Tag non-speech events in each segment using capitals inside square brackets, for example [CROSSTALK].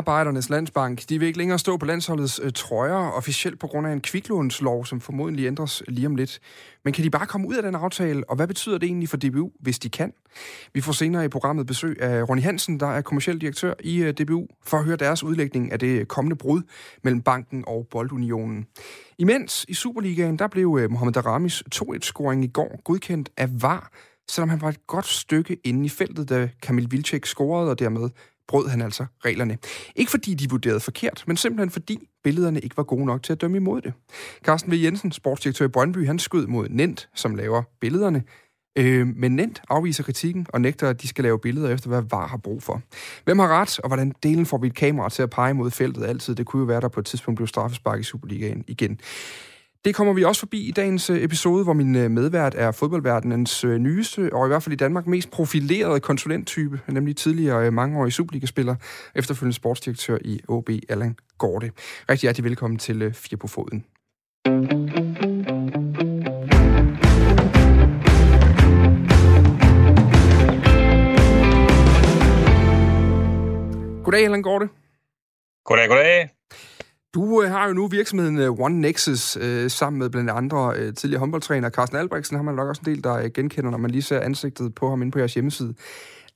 Arbejdernes Landsbank, de vil ikke længere stå på landsholdets øh, trøjer, officielt på grund af en kviklånslov, som formodentlig ændres lige om lidt. Men kan de bare komme ud af den aftale, og hvad betyder det egentlig for DBU, hvis de kan? Vi får senere i programmet besøg af Ronny Hansen, der er kommersiel direktør i øh, DBU, for at høre deres udlægning af det kommende brud mellem banken og Boldunionen. Imens i Superligaen, der blev øh, Mohamed Aramis 2-1-scoring i går godkendt af VAR, selvom han var et godt stykke inde i feltet, da Kamil Vilcek scorede, og dermed brød han altså reglerne. Ikke fordi de vurderede forkert, men simpelthen fordi billederne ikke var gode nok til at dømme imod det. Carsten V. Jensen, sportsdirektør i Brøndby, han skød mod Nent, som laver billederne. Øh, men Nent afviser kritikken og nægter, at de skal lave billeder efter, hvad VAR har brug for. Hvem har ret, og hvordan delen får vi et kamera til at pege mod feltet altid? Det kunne jo være, der på et tidspunkt blev straffespark i Superligaen igen. Det kommer vi også forbi i dagens øh, episode, hvor min øh, medvært er fodboldverdenens øh, nyeste, og i hvert fald i Danmark mest profilerede konsulenttype, nemlig tidligere mangeårig Superliga-spiller, efterfølgende sportsdirektør i OB, Allan Gorte. Rigtig hjertelig velkommen til Fire på Foden. Goddag, Allan Gorte. Goddag, goddag. Du øh, har jo nu virksomheden øh, One Nexus øh, sammen med blandt andre øh, tidligere håndboldtræner Carsten Albrechtsen. Har man nok også en del, der øh, genkender, når man lige ser ansigtet på ham inde på jeres hjemmeside.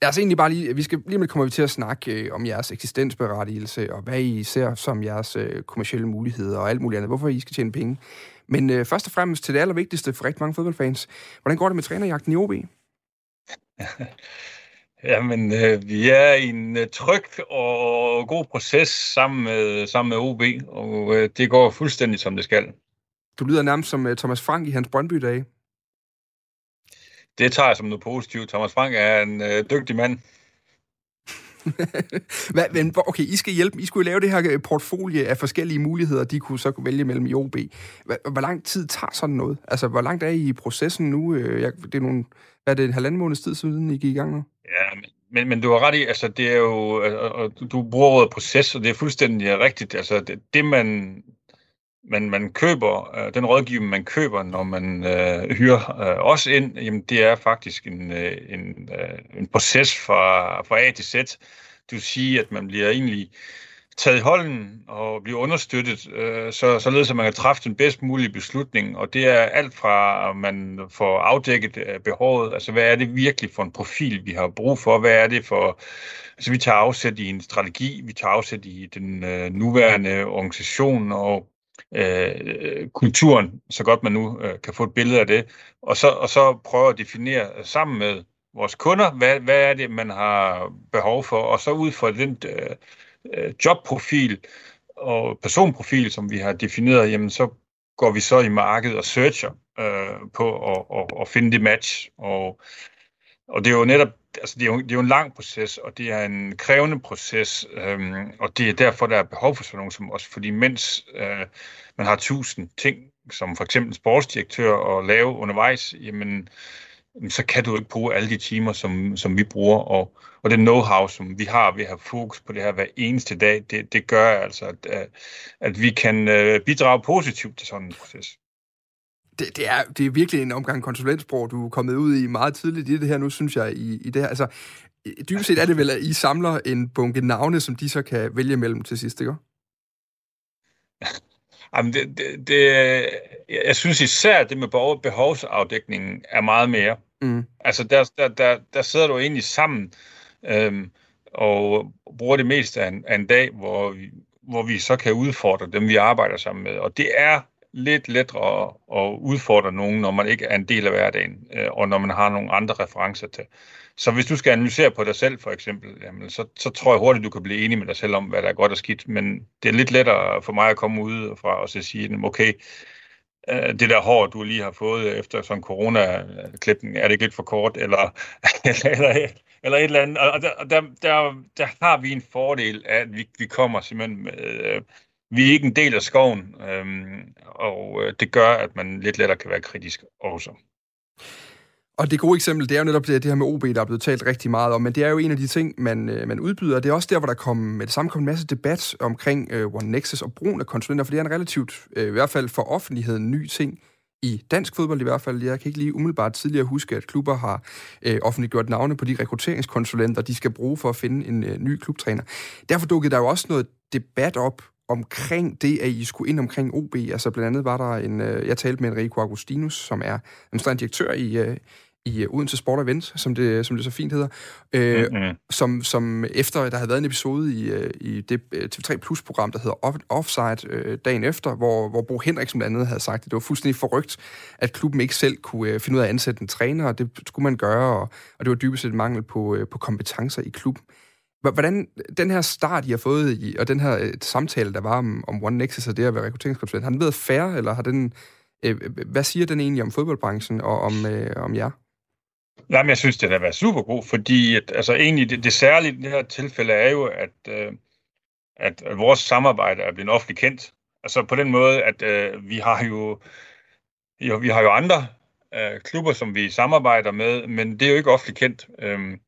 Altså egentlig bare lige, vi skal lige med kommer vi til at snakke øh, om jeres eksistensberettigelse, og hvad I ser som jeres øh, kommersielle muligheder og alt muligt andet. Hvorfor I skal tjene penge. Men øh, først og fremmest til det allervigtigste for rigtig mange fodboldfans. Hvordan går det med trænerjagten i OB? [LAUGHS] Jamen, øh, vi er i en øh, tryg og god proces sammen med, sammen med OB, og øh, det går fuldstændig som det skal. Du lyder nærmest som øh, Thomas Frank i hans Brøndby-dage. Det tager jeg som noget positivt. Thomas Frank er en øh, dygtig mand. [LAUGHS] Hvad, men, okay, I skal hjælpe. I skulle lave det her øh, portfolie af forskellige muligheder, de kunne så kunne vælge mellem i OB. Hvor, hvor lang tid tager sådan noget? Altså, hvor langt er I i processen nu? Øh, jeg, det er nogle, hvad er det, en halvanden måneds tid siden, I gik i gang nu? Ja, men, men du har ret i, altså det er jo, øh, og du bruger ordet proces, og det er fuldstændig rigtigt. Altså det, det man, man, man køber, øh, den rådgivning, man køber, når man øh, hyrer øh, os ind, jamen det er faktisk en, øh, en, øh, en proces fra, fra A til Z. Du siger, at man bliver egentlig taget i hånden og blive understøttet, øh, så, således at man kan træffe den bedst mulige beslutning. Og det er alt fra, at man får afdækket øh, behovet, altså hvad er det virkelig for en profil, vi har brug for, hvad er det for... Altså vi tager afsæt i en strategi, vi tager afsæt i den øh, nuværende organisation og øh, kulturen, så godt man nu øh, kan få et billede af det, og så, og så prøve at definere sammen med vores kunder, hvad, hvad er det, man har behov for, og så ud fra den øh, øh, jobprofil og personprofil, som vi har defineret, jamen så går vi så i markedet og searcher øh, på at, at, at finde det match. Og, og det er jo netop, altså det er jo, det er jo en lang proces, og det er en krævende proces, øh, og det er derfor, der er behov for sådan nogen som os, fordi mens øh, man har tusind ting, som for eksempel sportsdirektør at lave undervejs, jamen så kan du ikke bruge alle de timer, som, som vi bruger, og, og det know-how, som vi har ved at have fokus på det her hver eneste dag, det, det gør altså, at, at vi kan øh, bidrage positivt til sådan en proces. Det, det, er, det er virkelig en omgang konsulentsprog, du er kommet ud i meget tidligt i det her nu, synes jeg, i, i det her. Altså, dybest set er det vel, at I samler en bunke navne, som de så kan vælge mellem til sidst, ikke? [LAUGHS] Jamen, det, det, det, jeg synes især, det med behovsafdækningen er meget mere. Mm. Altså, der, der, der, der sidder du egentlig sammen øhm, og bruger det meste af en, af en dag, hvor vi, hvor vi så kan udfordre dem, vi arbejder sammen med. Og det er lidt lettere at, udfordre nogen, når man ikke er en del af hverdagen, øh, og når man har nogle andre referencer til. Så hvis du skal analysere på dig selv, for eksempel, jamen, så, så tror jeg hurtigt, du kan blive enig med dig selv om, hvad der er godt og skidt. Men det er lidt lettere for mig at komme ud fra og så sige, okay, Øh, det der hår, du lige har fået efter sådan corona-klippen, er det ikke lidt for kort, eller, [LAUGHS] eller, eller, eller et eller andet. Og der, der, der, der har vi en fordel af, at vi, vi kommer simpelthen med, øh, vi er ikke en del af skoven, øhm, og øh, det gør, at man lidt lettere kan være kritisk også. Og det gode eksempel, det er jo netop det, det her med OB, der er blevet talt rigtig meget om, men det er jo en af de ting, man, øh, man udbyder. Det er også der, hvor der kom med det samme kom en masse debat omkring øh, One Nexus og brugen af konsulenter, for det er en relativt, øh, i hvert fald for offentligheden, ny ting i dansk fodbold i hvert fald. Jeg kan ikke lige umiddelbart tidligere huske, at klubber har øh, offentliggjort navne på de rekrutteringskonsulenter, de skal bruge for at finde en øh, ny klubtræner. Derfor dukkede der jo også noget debat op omkring det, at I skulle ind omkring OB. Altså blandt andet var der en, øh, jeg talte med Enrico Agustinus, som er en direktør i, øh, i øh, Odense Sport Event, som det, som det så fint hedder, øh, mm-hmm. som, som efter der havde været en episode i, øh, i det øh, TV3 Plus-program, der hedder Offside øh, dagen efter, hvor, hvor Bo Henriksen blandt andet havde sagt, at det var fuldstændig forrygt, at klubben ikke selv kunne øh, finde ud af at ansætte en træner, og det skulle man gøre, og, og det var dybest set mangel på, øh, på kompetencer i klubben. Hvordan den her start, I har fået, i, og den her øh, samtale, der var om, om One Nexus og det at være rekrutteringskonsulent, har den været fair, eller har den, øh, øh hvad siger den egentlig om fodboldbranchen og om, øh, om jer? Jamen, jeg synes, det har været super god, fordi at, altså, egentlig det, det særlige i det her tilfælde er jo, at, øh, at, at vores samarbejde er blevet offentligt kendt. Altså på den måde, at øh, vi har jo, jo vi har jo andre øh, klubber, som vi samarbejder med, men det er jo ikke offentligt kendt. Øh,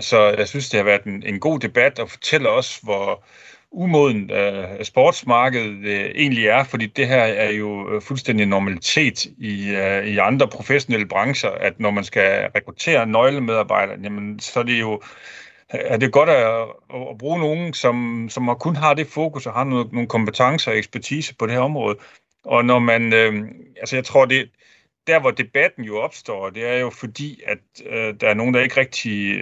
så jeg synes, det har været en, en god debat og fortæller os, hvor, umoden øh, sportsmarkedet øh, egentlig er, fordi det her er jo øh, fuldstændig normalitet i, øh, i andre professionelle brancher, at når man skal rekruttere nøglemedarbejdere, jamen, så er det jo er det godt at, at bruge nogen, som, som kun har det fokus og har noget, nogle kompetencer og ekspertise på det her område. Og når man, øh, altså jeg tror, det, der hvor debatten jo opstår, det er jo fordi, at øh, der er nogen, der ikke rigtig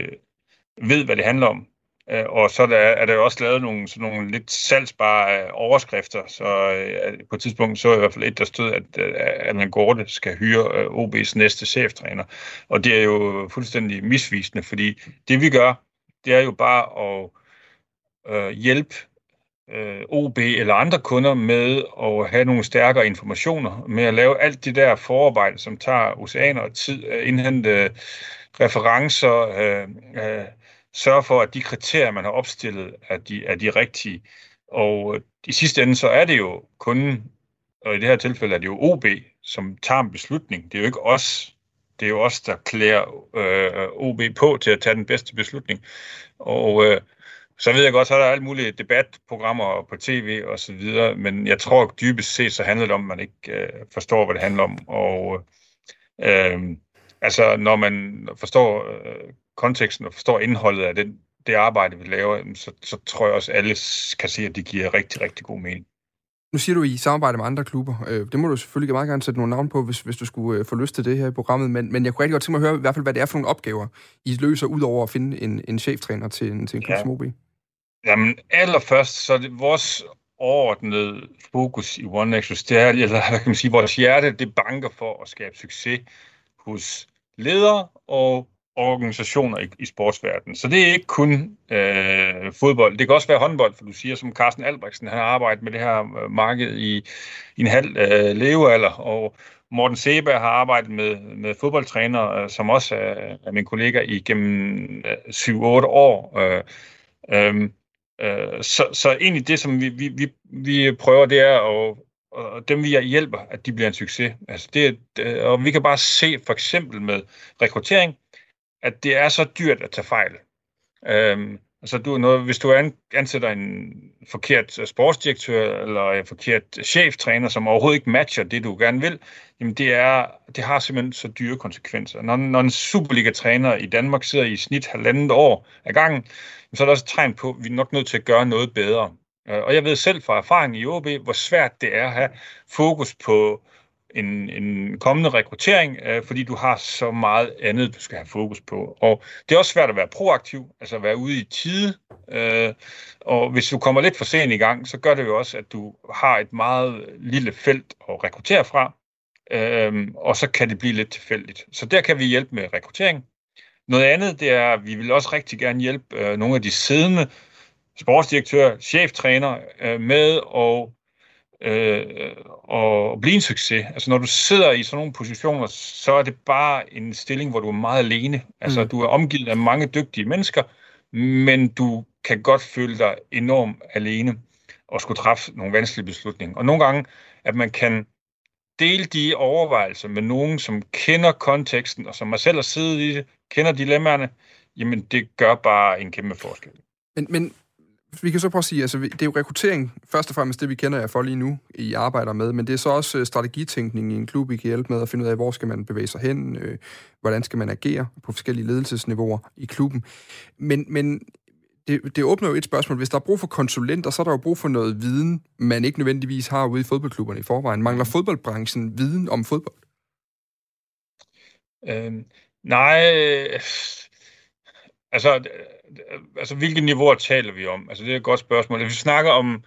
ved, hvad det handler om. Øh, og så er der, er der jo også lavet nogle, sådan nogle lidt salgsbare øh, overskrifter, så øh, på et tidspunkt så jeg i hvert fald et, der stod, at øh, Allan Gorte skal hyre øh, OB's næste cheftræner. Og det er jo fuldstændig misvisende, fordi det vi gør, det er jo bare at øh, hjælpe øh, OB eller andre kunder med at have nogle stærkere informationer, med at lave alt det der forarbejde, som tager oceaner og tid, indhente referencer, øh, øh, sørge for, at de kriterier, man har opstillet, er de, er de rigtige. Og øh, i sidste ende, så er det jo kunden, og i det her tilfælde er det jo OB, som tager en beslutning. Det er jo ikke os. Det er jo os, der klæder øh, OB på til at tage den bedste beslutning. Og øh, så ved jeg godt, så er der alle mulige debatprogrammer på tv og så videre, men jeg tror dybest set, så handler det om, at man ikke øh, forstår, hvad det handler om. Og øh, altså, når man forstår øh, konteksten og forstår indholdet af den, det arbejde, vi laver, så, så tror jeg også, alle kan se, at det giver rigtig, rigtig god mening. Nu siger du, I samarbejder med andre klubber. Øh, det må du selvfølgelig meget gerne sætte nogle navn på, hvis, hvis du skulle øh, få lyst til det her i programmet. Men, men jeg kunne rigtig godt tænke mig at høre, i hvert fald, hvad det er for nogle opgaver, I løser, ud over at finde en, en cheftræner til en, til en klub ja. som OB. Jamen, allerførst, så er det vores overordnede fokus i One Nexus, det er, eller hvad kan man sige, vores hjerte, det banker for at skabe succes hos ledere og organisationer i, i sportsverdenen. Så det er ikke kun øh, fodbold. Det kan også være håndbold, for du siger, som Carsten Albrechtsen, han har arbejdet med det her øh, marked i, i en halv øh, levealder, og Morten Seba har arbejdet med, med fodboldtræner, øh, som også er, er min kollega igennem øh, 7-8 år. Øh, øh, øh, så, så egentlig det, som vi, vi, vi, vi prøver, det er at og dem vi hjælper, at de bliver en succes. Altså det, øh, og vi kan bare se for eksempel med rekruttering, at det er så dyrt at tage fejl. Øhm, altså du, noget, hvis du ansætter en forkert øh, sportsdirektør eller en forkert cheftræner, som overhovedet ikke matcher det, du gerne vil, jamen det, er, det har simpelthen så dyre konsekvenser. Når, når en Superliga-træner i Danmark sidder i snit halvandet år ad gangen, så er der også et tegn på, at vi er nok nødt til at gøre noget bedre. Øh, og jeg ved selv fra erfaring i OB, hvor svært det er at have fokus på en, en kommende rekruttering, øh, fordi du har så meget andet, du skal have fokus på. Og det er også svært at være proaktiv, altså at være ude i tide. Øh, og hvis du kommer lidt for sent i gang, så gør det jo også, at du har et meget lille felt at rekruttere fra, øh, og så kan det blive lidt tilfældigt. Så der kan vi hjælpe med rekruttering. Noget andet, det er, at vi vil også rigtig gerne hjælpe øh, nogle af de siddende sportsdirektører, cheftræner øh, med at øh, og blive en succes. Altså når du sidder i sådan nogle positioner, så er det bare en stilling, hvor du er meget alene. Altså mm. du er omgivet af mange dygtige mennesker, men du kan godt føle dig enormt alene og skulle træffe nogle vanskelige beslutninger. Og nogle gange, at man kan dele de overvejelser med nogen, som kender konteksten, og som man selv har siddet i det, kender dilemmaerne, jamen det gør bare en kæmpe forskel. Men, men vi kan så prøve at sige, altså det er jo rekruttering, først og fremmest det, vi kender jer for lige nu, I arbejder med, men det er så også øh, strategitænkning i en klub, I kan hjælpe med at finde ud af, hvor skal man bevæge sig hen, øh, hvordan skal man agere på forskellige ledelsesniveauer i klubben. Men, men det, det åbner jo et spørgsmål. Hvis der er brug for konsulenter, så er der jo brug for noget viden, man ikke nødvendigvis har ude i fodboldklubberne i forvejen. Mangler fodboldbranchen viden om fodbold? Øhm, nej, øh, altså, øh, øh, altså hvilke niveauer taler vi om? Altså det er et godt spørgsmål. Hvis vi snakker om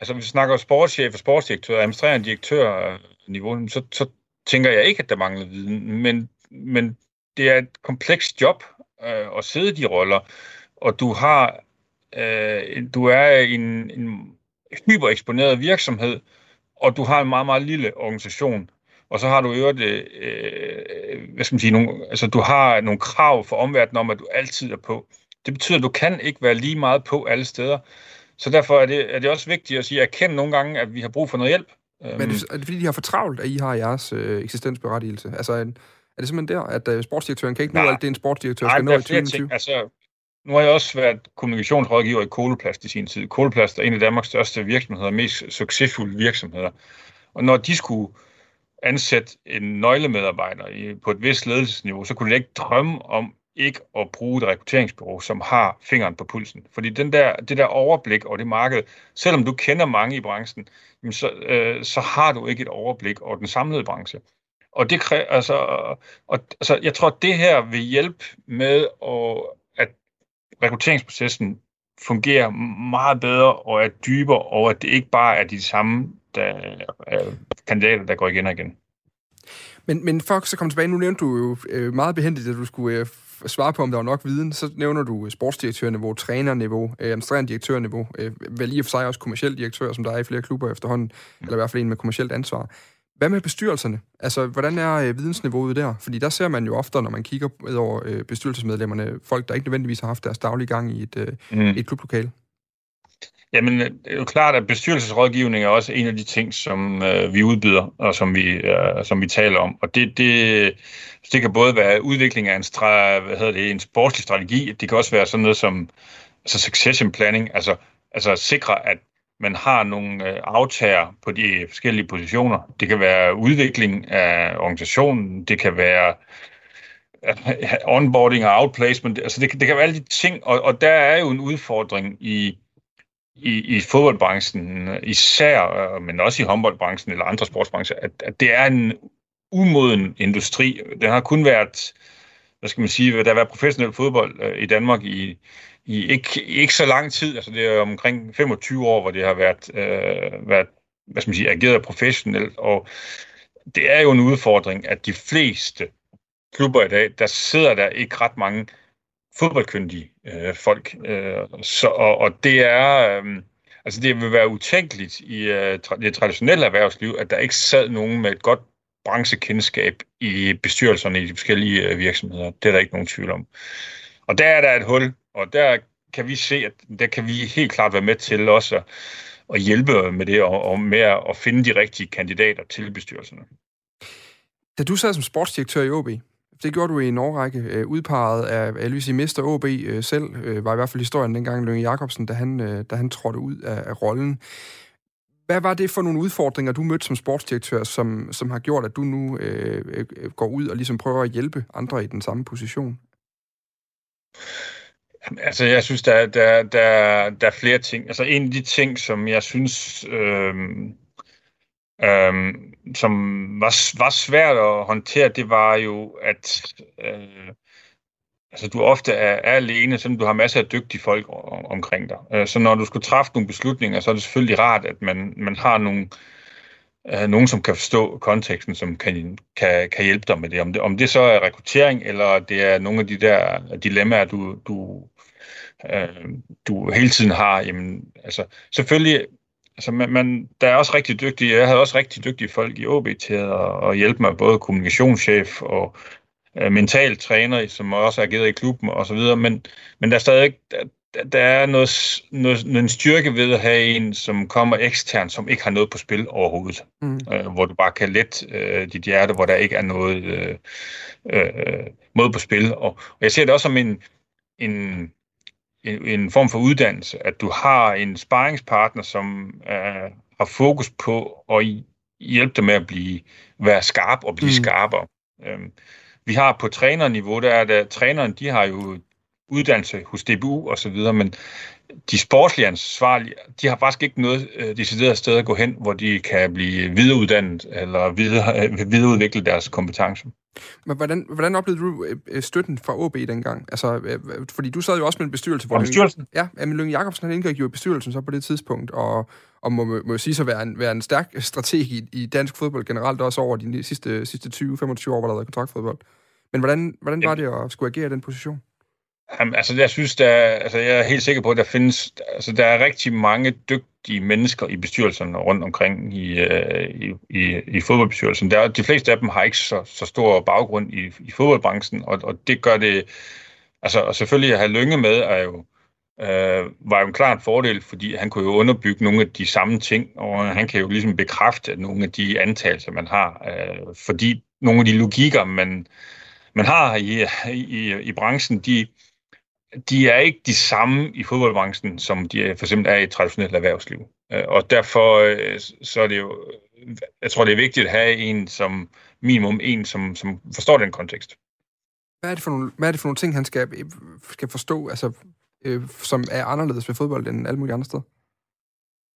altså hvis vi snakker om sportschef og sportsdirektør, administrerende direktør øh, niveau, så, så tænker jeg ikke, at der mangler viden, men, men det er et komplekst job øh, at sidde i de roller og du har øh, du er en, en hypereksponeret virksomhed, og du har en meget, meget lille organisation, og så har du øvrigt, øh, øh, hvad skal man sige, nogle, altså du har nogle krav for omverdenen om, at du altid er på. Det betyder, at du kan ikke være lige meget på alle steder. Så derfor er det, er det også vigtigt at sige, at erkende nogle gange, at vi har brug for noget hjælp. Men er det, er det fordi, de har for travlt, at I har jeres øh, eksistensberettigelse? Altså, er det simpelthen der, at øh, sportsdirektøren kan ikke nå alt det, en sportsdirektør nej, skal nå i 2020? Altså, nu har jeg også været kommunikationsrådgiver i Koloplast i sin tid. Koloplast er en af Danmarks største virksomheder, mest succesfulde virksomheder. Og når de skulle ansætte en nøglemedarbejder i, på et vist ledelsesniveau, så kunne de ikke drømme om ikke at bruge et rekrutteringsbureau, som har fingeren på pulsen. Fordi den der, det der overblik over det marked, selvom du kender mange i branchen, så, øh, så har du ikke et overblik over den samlede branche. Og det kræver, altså, og, altså, jeg tror, at det her vil hjælpe med at rekrutteringsprocessen fungerer meget bedre og er dybere, og at det ikke bare er de samme der, øh, kandidater, der går igen og igen. Men, men for så komme tilbage, nu nævnte du jo øh, meget behendigt, at du skulle øh, svare på, om der var nok viden. Så nævner du sportsdirektørniveau, trænerniveau, øh, administrerende direktørniveau, øh, vel i og for sig også kommersielt direktør, som der er i flere klubber efterhånden, eller i hvert fald en med kommersielt ansvar. Hvad med bestyrelserne? Altså, hvordan er øh, vidensniveauet der? Fordi der ser man jo ofte, når man kigger over øh, bestyrelsesmedlemmerne, folk, der ikke nødvendigvis har haft deres daglige gang i et, øh, mm. et klublokale. Jamen, øh, det er jo klart, at bestyrelsesrådgivning er også en af de ting, som øh, vi udbyder, og som vi, øh, som vi taler om. Og det, det, det kan både være udvikling af en, stra, hvad hedder det, en sportslig strategi, det kan også være sådan noget som altså succession planning, altså, altså sikre, at man har nogle øh, aftager på de forskellige positioner. Det kan være udvikling af organisationen, det kan være øh, onboarding og outplacement, altså det, det kan være alle de ting, og, og der er jo en udfordring i, i, i fodboldbranchen især, øh, men også i håndboldbranchen eller andre sportsbrancher, at, at det er en umoden industri. Den har kun været, hvad skal man sige, der har været professionel fodbold øh, i Danmark i i ikke, ikke så lang tid, altså det er omkring 25 år, hvor det har været, øh, været hvad skal man sige, ageret professionelt, og det er jo en udfordring, at de fleste klubber i dag, der sidder der ikke ret mange fodboldkyndige øh, folk. Øh, så, og, og det er, øh, altså det vil være utænkeligt i øh, det traditionelle erhvervsliv, at der ikke sad nogen med et godt branchekendskab i bestyrelserne i de forskellige øh, virksomheder. Det er der ikke nogen tvivl om. Og der er der et hul, og der kan vi se, at der kan vi helt klart være med til også at, at hjælpe med det, og, og med at finde de rigtige kandidater til bestyrelserne. Da du sad som sportsdirektør i OB, det gjorde du i en årrække, øh, udpeget af, jeg vil sige, Mester OB øh, selv, øh, var i hvert fald historien dengang, Lønge Jacobsen, da han, øh, da han trådte ud af, af rollen. Hvad var det for nogle udfordringer, du mødte som sportsdirektør, som, som har gjort, at du nu øh, øh går ud og ligesom prøver at hjælpe andre i den samme position? Altså, jeg synes, der, der, der, der er flere ting. Altså, en af de ting, som jeg synes, øh, øh, som var, var svært at håndtere, det var jo, at øh, altså, du ofte er, er alene, selvom du har masser af dygtige folk omkring dig. Øh, så når du skulle træffe nogle beslutninger, så er det selvfølgelig rart, at man, man har nogle, øh, nogen, som kan forstå konteksten, som kan, kan, kan hjælpe dig med det. Om, det. om det så er rekruttering, eller det er nogle af de der dilemmaer, du, du øh, du hele tiden har, jamen, altså, selvfølgelig, altså, man, man, der er også rigtig dygtige, jeg havde også rigtig dygtige folk i OB til at, at hjælpe mig, både kommunikationschef og øh, mental træner, som også er givet i klubben og så videre, men, men der er stadig, der, der er noget, noget, noget styrke ved at have en, som kommer ekstern, som ikke har noget på spil overhovedet. Mm. Øh, hvor du bare kan lette øh, dit hjerte, hvor der ikke er noget øh, øh, måde på spil. Og, og jeg ser det også som en, en, en, en form for uddannelse, at du har en sparringspartner, som øh, har fokus på at hjælpe dig med at blive, være skarp og blive mm. skarpere. Øhm, vi har på trænerniveau, der er der, træneren, de har jo uddannelse hos DBU og så videre, men de sportslige ansvarlige, de har faktisk ikke noget øh, decideret sted at gå hen, hvor de kan blive videreuddannet eller videre, øh, videreudvikle deres kompetencer. Men hvordan, hvordan oplevede du øh, støtten fra OB dengang? Altså, øh, fordi du sad jo også med en bestyrelse. Hvor bestyrelsen? Ja, men Lønge Jacobsen han indgik jo i bestyrelsen så på det tidspunkt, og, og må, må jo sige sig være en, være en stærk strateg i, i dansk fodbold generelt, også over de sidste, sidste 20-25 år, hvor der har været kontraktfodbold. Men hvordan, hvordan var det at skulle agere i den position? Jamen, altså, jeg synes, der, altså, jeg er helt sikker på, at der findes, altså, der er rigtig mange dygtige mennesker i bestyrelserne rundt omkring i, øh, i, i, i fodboldbestyrelsen. Der, de fleste af dem har ikke så, så stor baggrund i, i fodboldbranchen, og, og det gør det, altså, og selvfølgelig at have Lønge med er jo, øh, var jo en klar fordel, fordi han kunne jo underbygge nogle af de samme ting, og han kan jo ligesom bekræfte nogle af de antagelser, man har, øh, fordi nogle af de logikker, man, man har i, i, i branchen, de, de er ikke de samme i fodboldbranchen, som de for eksempel er i et traditionelt erhvervsliv. Øh, og derfor øh, så er det jo, jeg tror, det er vigtigt at have en som minimum en, som, som forstår den kontekst. Hvad er det for nogle, hvad er det for nogle ting, han skal, skal forstå, altså, øh, som er anderledes ved fodbold end alle mulige andre steder?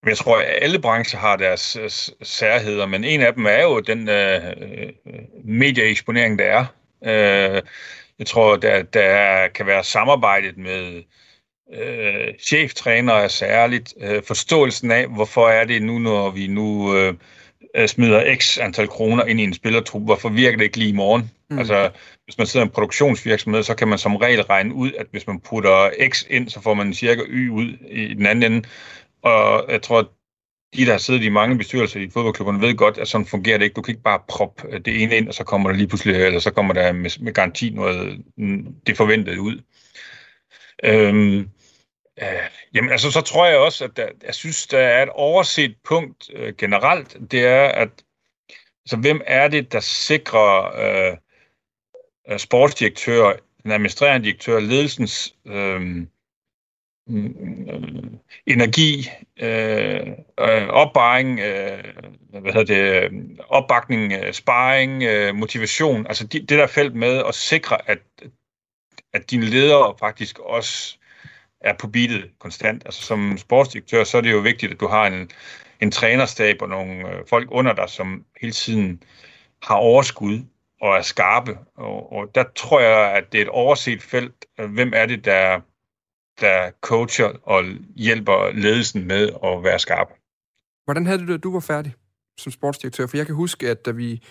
Jeg tror, at alle brancher har deres særheder, men en af dem er jo den uh, medieeksponering, der er. Uh, jeg tror, der, der kan være samarbejdet med øh, cheftrænere særligt. Øh, forståelsen af, hvorfor er det nu, når vi nu øh, smider x antal kroner ind i en spillertrup, hvorfor virker det ikke lige i morgen? Mm. Altså, hvis man sidder i en produktionsvirksomhed, så kan man som regel regne ud, at hvis man putter x ind, så får man cirka y ud i den anden ende. Og jeg tror, de, der har siddet i mange bestyrelser i fodboldklubberne, ved godt, at sådan fungerer det ikke. Du kan ikke bare proppe øh, det ene ind, og så kommer der lige pludselig, eller så kommer der med, med garanti noget, mm, det forventede ud. Øhm, øh, jamen altså, så tror jeg også, at der, jeg synes, der er et overset punkt øh, generelt, det er, at altså, hvem er det, der sikrer øh, øh sportsdirektør, den administrerende direktør, ledelsens øh, Øh, energi, øh, øh, opbaring, øh, hvad hedder det, øh, opbakning, øh, sparring, øh, motivation, altså de, det der felt med at sikre, at, at dine ledere faktisk også er på beatet konstant. Altså som sportsdirektør, så er det jo vigtigt, at du har en, en trænerstab og nogle øh, folk under dig, som hele tiden har overskud og er skarpe. Og, og der tror jeg, at det er et overset felt. Hvem er det, der der coacher og hjælper ledelsen med at være skarp. Hvordan havde du det, du var færdig som sportsdirektør? For jeg kan huske, at da vi...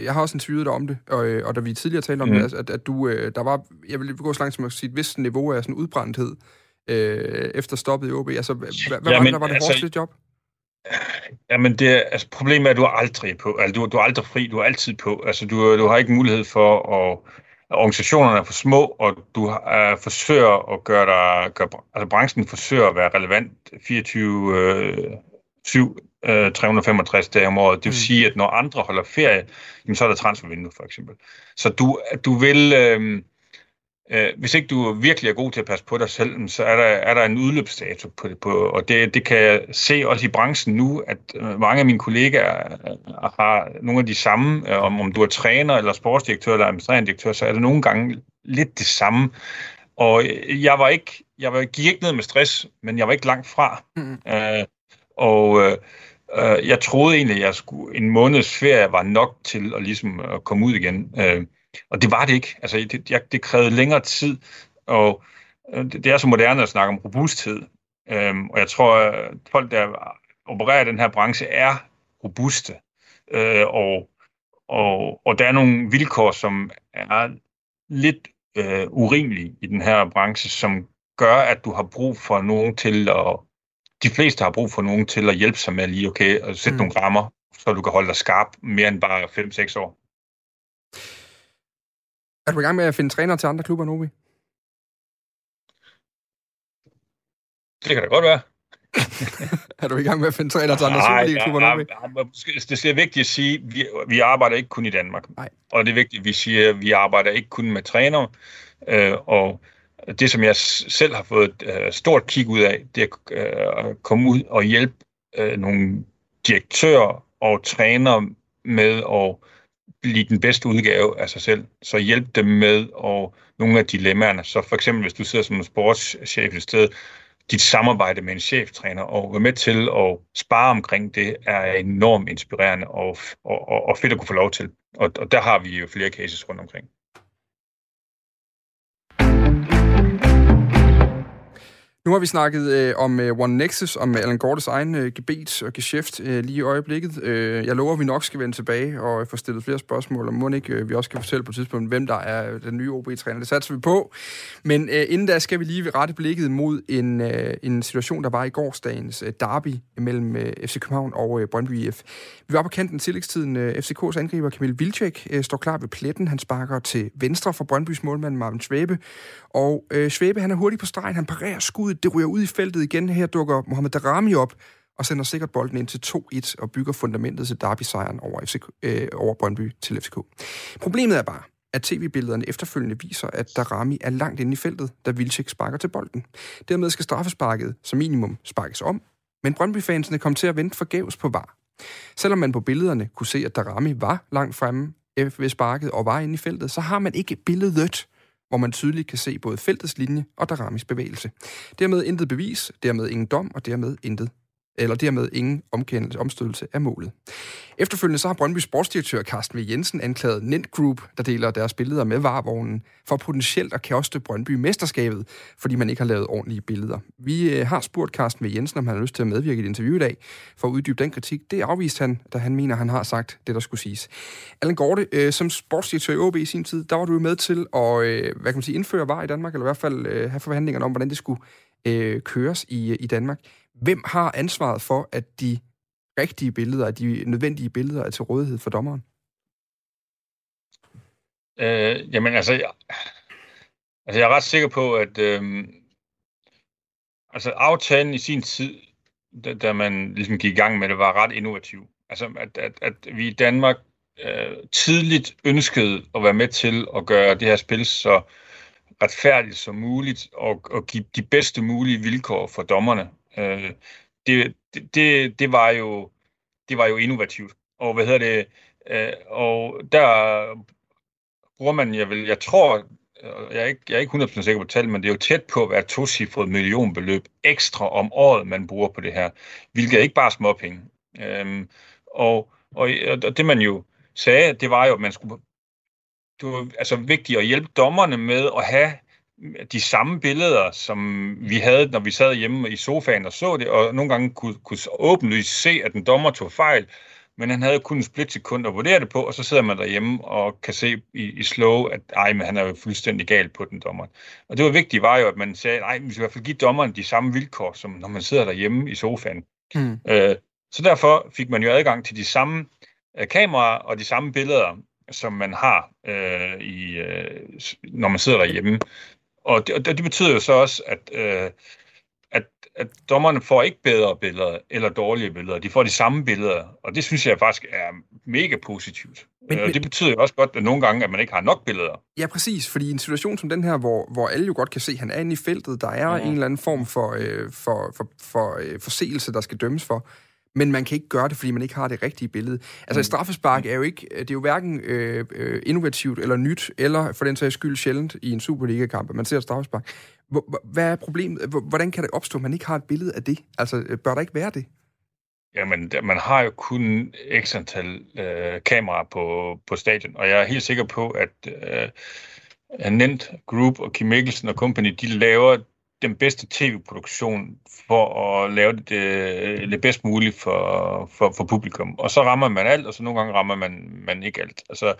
Jeg har også interviewet dig om det, og, og da vi tidligere talte om mm. det, at, at du, øh, der var, jeg vil gå så langt som at sige, et vist niveau af sådan udbrændthed øh, efter stoppet i OB. Altså, hvad, hvad var det, der var det altså, hårdeste job? Jamen, det, altså, problemet er, at du er aldrig på. Altså, du, du er aldrig fri, du er altid på. Altså, du, du har ikke mulighed for at organisationerne er for små, og du uh, forsøger at gøre dig, gør, altså branchen forsøger at være relevant 24 øh, 7 øh, 365 dage om året. Det vil mm. sige, at når andre holder ferie, jamen, så er der transfervindue for eksempel. Så du, du vil, øh, øh, hvis ikke du virkelig er god til at passe på dig selv, så er der, er der en udløbsdato på det. På, og det, det kan jeg se også i branchen nu, at øh, mange af mine kollegaer øh, har nogle af de samme, øh, om, om du er træner eller sportsdirektør eller administrerende direktør, så er det nogle gange lidt det samme. Og jeg var ikke, jeg var, gik ikke ned med stress, men jeg var ikke langt fra. Mm. Øh, og øh, jeg troede egentlig, at jeg skulle, en måneds ferie var nok til at ligesom at komme ud igen. Øh, og det var det ikke. Altså, det, jeg, det krævede længere tid, og øh, det, det er så moderne at snakke om robusthed. Øhm, og jeg tror, at folk, der opererer i den her branche, er robuste. Øh, og, og, og der er nogle vilkår, som er lidt øh, urimelige i den her branche, som gør, at du har brug for nogen til at... De fleste har brug for nogen til at hjælpe sig med lige okay, at sætte mm. nogle rammer, så du kan holde dig skarp mere end bare 5-6 år. Er du i gang med at finde træner til andre klubber, Novi? Det kan da godt være. [LAUGHS] er du i gang med at finde træner til andre Superliga-klubber, Novi? Det er vigtigt at sige, at vi, vi arbejder ikke kun i Danmark. Nej. Og det er vigtigt, at vi siger, at vi arbejder ikke kun med trænere. Øh, og det, som jeg selv har fået et uh, stort kig ud af, det er at uh, komme ud og hjælpe uh, nogle direktører og trænere med at blive den bedste udgave af sig selv. Så hjælp dem med og nogle af dilemmaerne. Så for eksempel, hvis du sidder som en sportschef et sted, dit samarbejde med en cheftræner og være med til at spare omkring det, er enormt inspirerende og, og, og, fedt at kunne få lov til. Og, og der har vi jo flere cases rundt omkring. Nu har vi snakket øh, om øh, One Nexus, om øh, Alan Gordes egen øh, gebet og geschæft øh, lige i øjeblikket. Øh, jeg lover, at vi nok skal vende tilbage og få stillet flere spørgsmål, og må ikke øh, vi også kan fortælle på et tidspunkt, hvem der er den nye OB-træner. Det satser vi på. Men øh, inden da skal vi lige rette blikket mod en, øh, en situation, der var i gårsdagens øh, derby mellem øh, FC København og øh, Brøndby IF. Vi var på kanten tillægstiden. Øh, FCK's angriber Kamil Vilcek øh, står klar ved pletten. Han sparker til venstre for Brøndbys målmand Marvin Svæbe. Og øh, Svæbe han er hurtig på stregen. Han parerer skud ud, Det ryger ud i feltet igen. Her dukker Mohamed Darami op og sender sikkert bolden ind til 2-1 og bygger fundamentet til derby-sejren over, FCK, øh, over Brøndby til FCK. Problemet er bare, at tv-billederne efterfølgende viser, at Darami er langt inde i feltet, da Vilcek sparker til bolden. Dermed skal straffesparket som minimum sparkes om, men Brøndby-fansene kom til at vente forgæves på var. Selvom man på billederne kunne se, at Darami var langt fremme øh, ved sparket og var inde i feltet, så har man ikke billedet, hvor man tydeligt kan se både feltets linje og Daramis bevægelse. Dermed intet bevis, dermed ingen dom, og dermed intet eller dermed ingen omkendelse, omstødelse af målet. Efterfølgende så har Brøndby sportsdirektør Carsten V. Jensen anklaget Nent Group, der deler deres billeder med varvognen, for potentielt at koste Brøndby mesterskabet, fordi man ikke har lavet ordentlige billeder. Vi øh, har spurgt Carsten V. Jensen, om han har lyst til at medvirke i et interview i dag, for at uddybe den kritik. Det afviste han, da han mener, han har sagt det, der skulle siges. Allan Gorte, øh, som sportsdirektør i OB i sin tid, der var du med til at øh, hvad kan man sige, indføre var i Danmark, eller i hvert fald have forhandlingerne om, hvordan det skulle køres i, i Danmark. Hvem har ansvaret for, at de rigtige billeder, at de nødvendige billeder er til rådighed for dommeren? Øh, jamen altså jeg, altså, jeg er ret sikker på, at øh, altså, aftalen i sin tid, da, da man ligesom gik i gang med det, var ret innovativ. Altså, at, at, at vi i Danmark øh, tidligt ønskede at være med til at gøre det her spil så retfærdigt som muligt og, og give de bedste mulige vilkår for dommerne. Øh, det, det, det, var jo, det var jo innovativt. Og hvad hedder det? Øh, og der bruger man, jeg, vil, jeg tror, øh, jeg er, ikke, jeg er ikke 100% sikker på tallet, men det er jo tæt på at være tocifret millionbeløb ekstra om året, man bruger på det her, hvilket er ikke bare småpenge. Øhm, og, og, og det man jo sagde, det var jo, at man skulle det var altså vigtigt at hjælpe dommerne med at have de samme billeder, som vi havde, når vi sad hjemme i sofaen og så det, og nogle gange kunne, kunne åbenlyst se, at den dommer tog fejl, men han havde kun en splitsekund at vurdere det på, og så sidder man derhjemme og kan se i, i slow, at ej, men han er jo fuldstændig gal på den dommer. Og det var vigtigt, var jo, at man sagde, nej, vi skal i hvert fald give dommeren de samme vilkår, som når man sidder derhjemme i sofaen. Mm. Øh, så derfor fik man jo adgang til de samme øh, kameraer og de samme billeder, som man har, øh, i, øh, når man sidder derhjemme. Og det, og det betyder jo så også, at, øh, at, at dommerne får ikke bedre billeder eller dårlige billeder. De får de samme billeder, og det synes jeg faktisk er mega positivt. Men, og det betyder jo også godt, at nogle gange, at man ikke har nok billeder. Ja, præcis, fordi i en situation som den her, hvor, hvor alle jo godt kan se, at han er inde i feltet, der er mm. en eller anden form for, øh, for, for, for øh, forseelse, der skal dømmes for, men man kan ikke gøre det, fordi man ikke har det rigtige billede. Altså, mm. et straffespark er jo ikke, det er jo hverken øh, øh, innovativt eller nyt, eller for den sags skyld sjældent i en Superliga-kamp, at man ser et straffespark. Hvad er problemet? Hvordan kan det opstå, at man ikke har et billede af det? Altså, øh, bør der ikke være det? Jamen, man har jo kun x antal øh, kameraer på, på stadion, og jeg er helt sikker på, at øh, Nent Group og Kim Mikkelsen og company, de laver den bedste tv-produktion for at lave det, det, det bedst muligt for, for, for publikum. Og så rammer man alt, og så nogle gange rammer man, man ikke alt. Altså,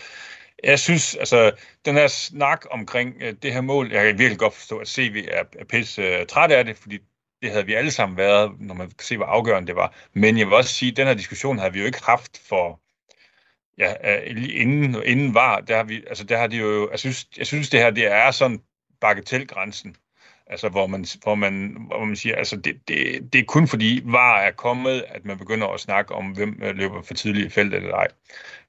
jeg synes, altså, den her snak omkring uh, det her mål, jeg kan virkelig godt forstå, at CV er, er pisse uh, træt af det, fordi det havde vi alle sammen været, når man kan se, hvor afgørende det var. Men jeg vil også sige, at den her diskussion havde vi jo ikke haft for, ja, uh, inden, inden var, der har vi, altså der har de jo, jeg synes, jeg synes det her, det er sådan bagatelgrænsen. Altså, hvor man, hvor man, hvor man siger, altså, det, det, det er kun fordi var er kommet, at man begynder at snakke om, hvem øh, løber for tidligt i feltet eller ej.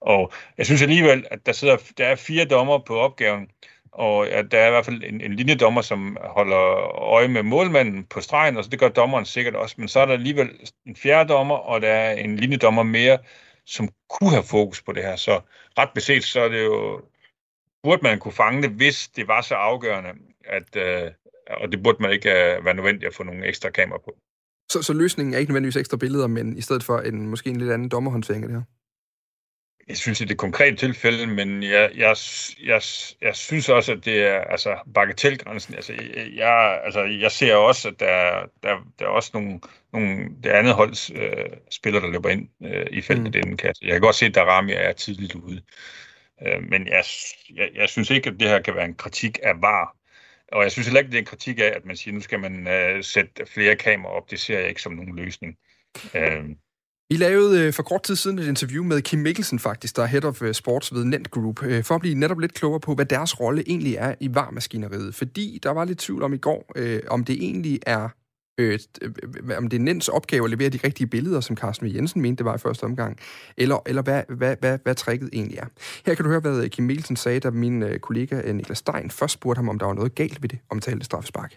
Og jeg synes alligevel, at der sidder, der er fire dommer på opgaven, og at der er i hvert fald en, en linjedommer, som holder øje med målmanden på stregen, og så det gør dommeren sikkert også, men så er der alligevel en fjerde dommer, og der er en linjedommer mere, som kunne have fokus på det her. Så ret beset, så er det jo, burde man kunne fange det, hvis det var så afgørende, at, øh, og det burde man ikke øh, være nødvendigt at få nogle ekstra kameraer på. Så, så løsningen er ikke nødvendigvis ekstra billeder, men i stedet for en måske en lidt anden dommerhåndtering af det her? Jeg synes, i det konkrete tilfælde, men jeg, jeg, jeg, jeg synes også, at det er altså, bagatelgrænsen. Altså, jeg, altså, jeg ser også, at der, der, der er også nogle, nogle det andet holds øh, spillere, der løber ind øh, i feltet mm. i den kasse. Jeg kan godt se, at Darami er tidligt ude. Øh, men jeg, jeg, jeg synes ikke, at det her kan være en kritik af var. Og jeg synes heller ikke, det er en kritik af, at man siger, at nu skal man øh, sætte flere kameraer op. Det ser jeg ikke som nogen løsning. Øh, vi lavede øh, for kort tid siden et interview med Kim Mikkelsen faktisk, der er Head of øh, Sports ved Nent Group, øh, for at blive netop lidt klogere på, hvad deres rolle egentlig er i varmaskineriet. Fordi der var lidt tvivl om i går, om det egentlig er øh, øh om det er Nens opgave at levere de rigtige billeder, som Carsten v. Jensen mente, det var i første omgang, eller, eller hvad, hvad, hvad, hvad tricket egentlig er. Her kan du høre, hvad øh, Kim Mielsen sagde, da min øh, kollega Niklas Stein først spurgte ham, om der var noget galt ved det omtalte straffespark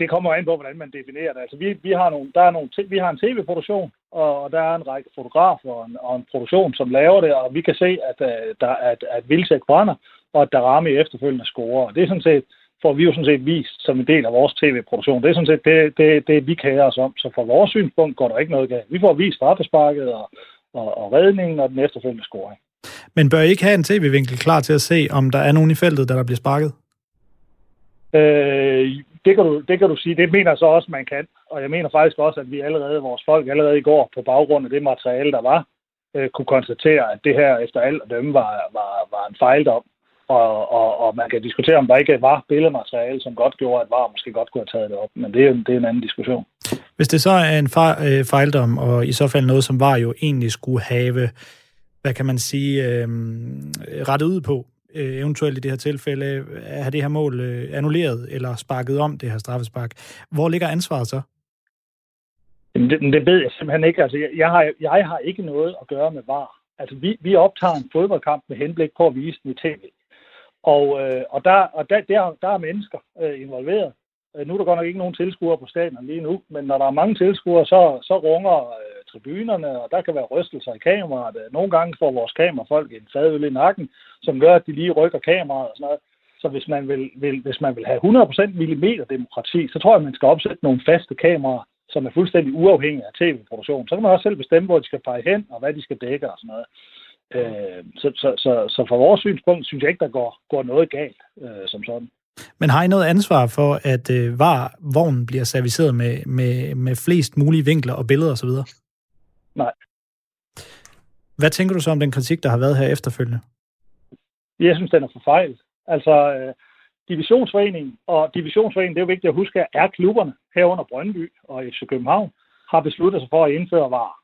det kommer an på, hvordan man definerer det. Altså, vi, vi, har, nogle, der er nogle, vi har en tv-produktion, og der er en række fotografer og en, og en produktion, som laver det, og vi kan se, at, at, der, at, at Vildsæk brænder, og at der ramme efterfølgende scorer. Og det er sådan set, får vi jo sådan set vist som en del af vores tv-produktion. Det er sådan set det, det, det vi kærer os om. Så fra vores synspunkt går der ikke noget galt. Vi får vist straffesparket og, og, og redningen og den efterfølgende scoring. Men bør I ikke have en tv-vinkel klar til at se, om der er nogen i feltet, der, der bliver sparket? Øh, det, kan du, det kan du sige. Det mener jeg så også, man kan. Og jeg mener faktisk også, at vi allerede, vores folk allerede i går, på baggrund af det materiale, der var, øh, kunne konstatere, at det her efter alt at dømme var, var, var en fejldom. Og, og, og man kan diskutere, om der ikke var billedmateriale, som godt gjorde, at VAR måske godt kunne have taget det op. Men det er, det er en anden diskussion. Hvis det så er en øh, fejldom, og i så fald noget, som VAR jo egentlig skulle have, hvad kan man sige, øh, rettet ud på, øh, eventuelt i det her tilfælde have det her mål øh, annulleret eller sparket om, det her straffespark. Hvor ligger ansvaret så? Det, det ved jeg simpelthen ikke. Altså, jeg, jeg, har, jeg har ikke noget at gøre med VAR. Altså, vi, vi optager en fodboldkamp med henblik på at vise den i tv. Og, øh, og, der, og der, der, der er mennesker øh, involveret. Øh, nu er der godt nok ikke nogen tilskuere på stadion lige nu, men når der er mange tilskuere, så, så runger øh, tribunerne, og der kan være rystelser i kameraet. Øh, nogle gange får vores kamerafolk en fadøl i nakken, som gør, at de lige rykker kameraet og sådan noget. Så hvis man vil, vil, hvis man vil have 100% millimeterdemokrati, så tror jeg, man skal opsætte nogle faste kameraer, som er fuldstændig uafhængige af tv-produktion. Så kan man også selv bestemme, hvor de skal pege hen, og hvad de skal dække og sådan noget. Øh, så, så, så, så fra vores synspunkt synes jeg ikke, der går, går noget galt øh, som sådan. Men har I noget ansvar for, at øh, var vognen bliver serviceret med, med, med flest mulige vinkler og billeder osv.? Nej. Hvad tænker du så om den kritik, der har været her efterfølgende? Jeg synes, den er for fejl. Altså, øh, divisionsforeningen, og divisionsforeningen, det er jo vigtigt at huske, er klubberne herunder Brøndby og FC København, har besluttet sig for at indføre var.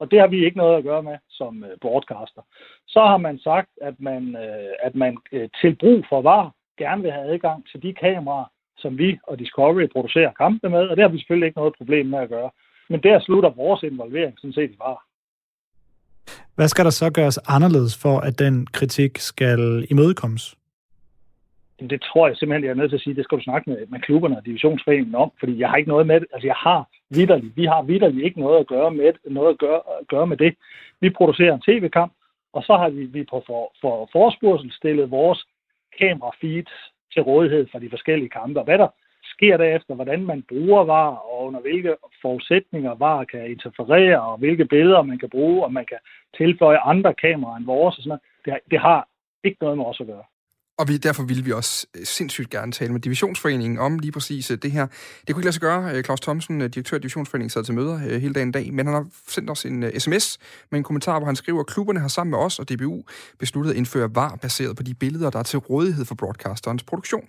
Og det har vi ikke noget at gøre med som øh, broadcaster. Så har man sagt, at man, øh, at man øh, til brug for var gerne vil have adgang til de kameraer, som vi og Discovery producerer kampe med, og det har vi selvfølgelig ikke noget problem med at gøre. Men der slutter vores involvering sådan set i var. Hvad skal der så gøres anderledes for, at den kritik skal imødekommes? Det tror jeg simpelthen, jeg er nødt til at sige, det skal du snakke med, med klubberne og divisionsforeningen om, fordi jeg har ikke noget med det. Altså jeg har vidderligt, vi har vidderligt ikke noget at gøre med, noget at gøre, at gøre med det. Vi producerer en tv-kamp, og så har vi, vi på for, for forspørgsel stillet vores kamera-feeds til rådighed for de forskellige kampe. Og hvad der sker derefter, hvordan man bruger VAR, og under hvilke forudsætninger VAR kan interferere, og hvilke billeder man kan bruge, og man kan tilføje andre kameraer end vores, og sådan noget, det, har, det har ikke noget med os at gøre. Og vi, derfor ville vi også øh, sindssygt gerne tale med Divisionsforeningen om lige præcis øh, det her. Det kunne ikke lade sig gøre. Øh, Claus Thomsen, direktør af Divisionsforeningen, sad til møder hele dagen i dag, men han har sendt os en sms med en kommentar, hvor han skriver, at klubberne har sammen med os og DBU besluttet at indføre VAR baseret på de billeder, der er til rådighed for broadcasterens produktion.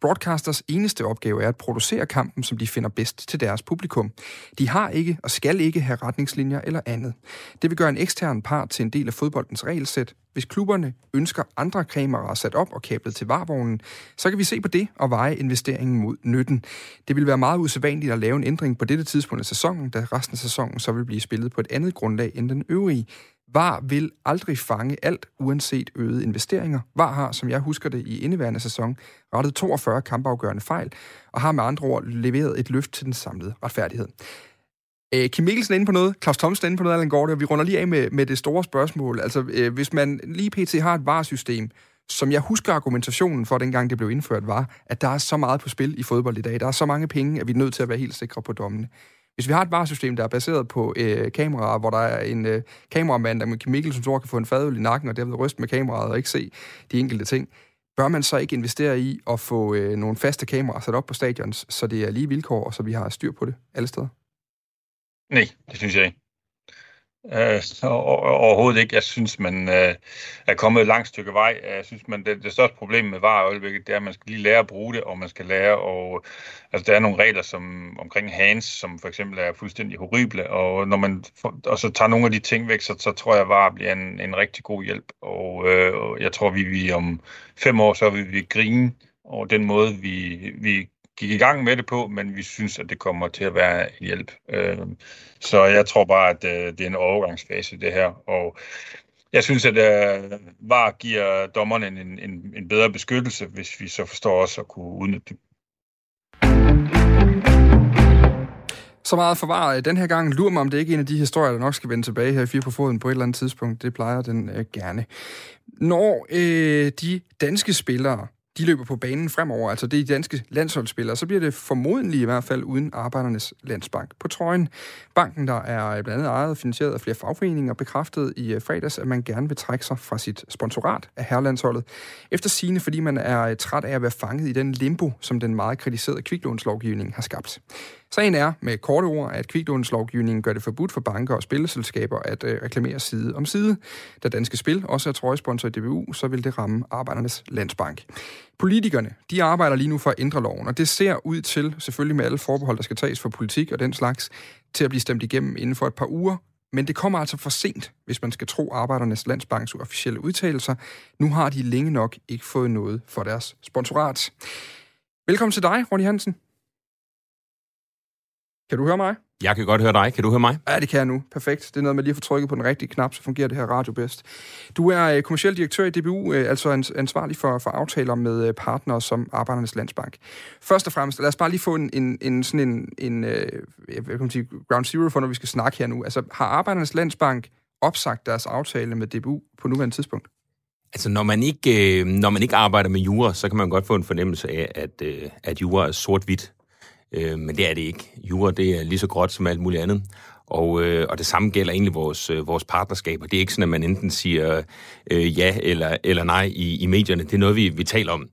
Broadcasters eneste opgave er at producere kampen, som de finder bedst til deres publikum. De har ikke og skal ikke have retningslinjer eller andet. Det vil gøre en ekstern part til en del af fodboldens regelsæt, hvis klubberne ønsker andre kameraer sat op og kablet til varvognen, så kan vi se på det og veje investeringen mod nytten. Det vil være meget usædvanligt at lave en ændring på dette tidspunkt af sæsonen, da resten af sæsonen så vil blive spillet på et andet grundlag end den øvrige. VAR vil aldrig fange alt, uanset øgede investeringer. VAR har, som jeg husker det, i indeværende sæson rettet 42 kampafgørende fejl, og har med andre ord leveret et løft til den samlede retfærdighed. Øh, Kim Mikkelsen er inde på noget, Claus Thomsen er inde på noget, Allan Gård, og vi runder lige af med, med det store spørgsmål. Altså, øh, hvis man lige pt. har et varesystem, som jeg husker argumentationen for, dengang det blev indført, var, at der er så meget på spil i fodbold i dag. Der er så mange penge, at vi er nødt til at være helt sikre på dommene. Hvis vi har et varesystem, der er baseret på øh, kameraer, hvor der er en øh, kameramand, der med Kim Mikkelsen tror kan få en fadøl i nakken, og derved ryste med kameraet og ikke se de enkelte ting, bør man så ikke investere i at få øh, nogle faste kameraer sat op på stadions, så det er lige vilkår, og så vi har styr på det alle steder? Nej, det synes jeg ikke. Øh, overhovedet ikke. Jeg synes, man øh, er kommet et langt stykke vej. Øh, jeg synes, man, det, det største problem med VAR i øjeblikket, det er, at man skal lige lære at bruge det, og man skal lære og Altså, der er nogle regler som, omkring hands, som for eksempel er fuldstændig horrible, og når man og så tager nogle af de ting væk, så, så tror jeg, at VAR bliver en, en rigtig god hjælp. Og øh, jeg tror, vi, vi om fem år, så vil vi grine over den måde, vi, vi gik i gang med det på, men vi synes, at det kommer til at være en hjælp. Øh, så jeg tror bare, at øh, det er en overgangsfase, det her. Og jeg synes, at øh, VAR giver dommerne en, en, en bedre beskyttelse, hvis vi så forstår også at kunne udnytte det. Så meget forvaret øh, den her gang. Lur mig, om det ikke er en af de historier, der nok skal vende tilbage her i Fire på Foden på et eller andet tidspunkt. Det plejer den øh, gerne. Når øh, de danske spillere de løber på banen fremover, altså det er de danske landsholdsspillere, så bliver det formodentlig i hvert fald uden Arbejdernes Landsbank på trøjen. Banken, der er blandt andet ejet og finansieret af flere fagforeninger, bekræftede i øh, fredags, at man gerne vil trække sig fra sit sponsorat af herrelandsholdet. Efter sine, fordi man er øh, træt af at være fanget i den limbo, som den meget kritiserede kviklånslovgivning har skabt. Sagen er med korte ord, at kviklånslovgivningen gør det forbudt for banker og spilleselskaber at øh, reklamere side om side. Da Danske Spil også er trøjesponsor i DBU, så vil det ramme Arbejdernes Landsbank. Politikerne, de arbejder lige nu for at ændre loven, og det ser ud til, selvfølgelig med alle forbehold, der skal tages for politik og den slags, til at blive stemt igennem inden for et par uger. Men det kommer altså for sent, hvis man skal tro Arbejdernes Landsbanks officielle udtalelser. Nu har de længe nok ikke fået noget for deres sponsorat. Velkommen til dig, Ronny Hansen. Kan du høre mig? Jeg kan godt høre dig. Kan du høre mig? Ja, det kan jeg nu. Perfekt. Det er noget med lige at få trykket på den rigtige knap, så fungerer det her radio bedst. Du er øh, kommersiel direktør i DBU, øh, altså ansvarlig for, for aftaler med øh, partnere som Arbejdernes Landsbank. Først og fremmest, lad os bare lige få en, en, en sådan en, en jeg kan sige, ground zero for, når vi skal snakke her nu. Altså, har Arbejdernes Landsbank opsagt deres aftale med DBU på nuværende tidspunkt? Altså, når man ikke, når man ikke arbejder med jura, så kan man godt få en fornemmelse af, at, at jura er sort-hvidt. Øh, men det er det ikke. Jura, det er lige så gråt som alt muligt andet. Og, øh, og det samme gælder egentlig vores, øh, vores partnerskaber. Det er ikke sådan, at man enten siger øh, ja eller, eller nej i, i medierne. Det er noget, vi, vi taler om.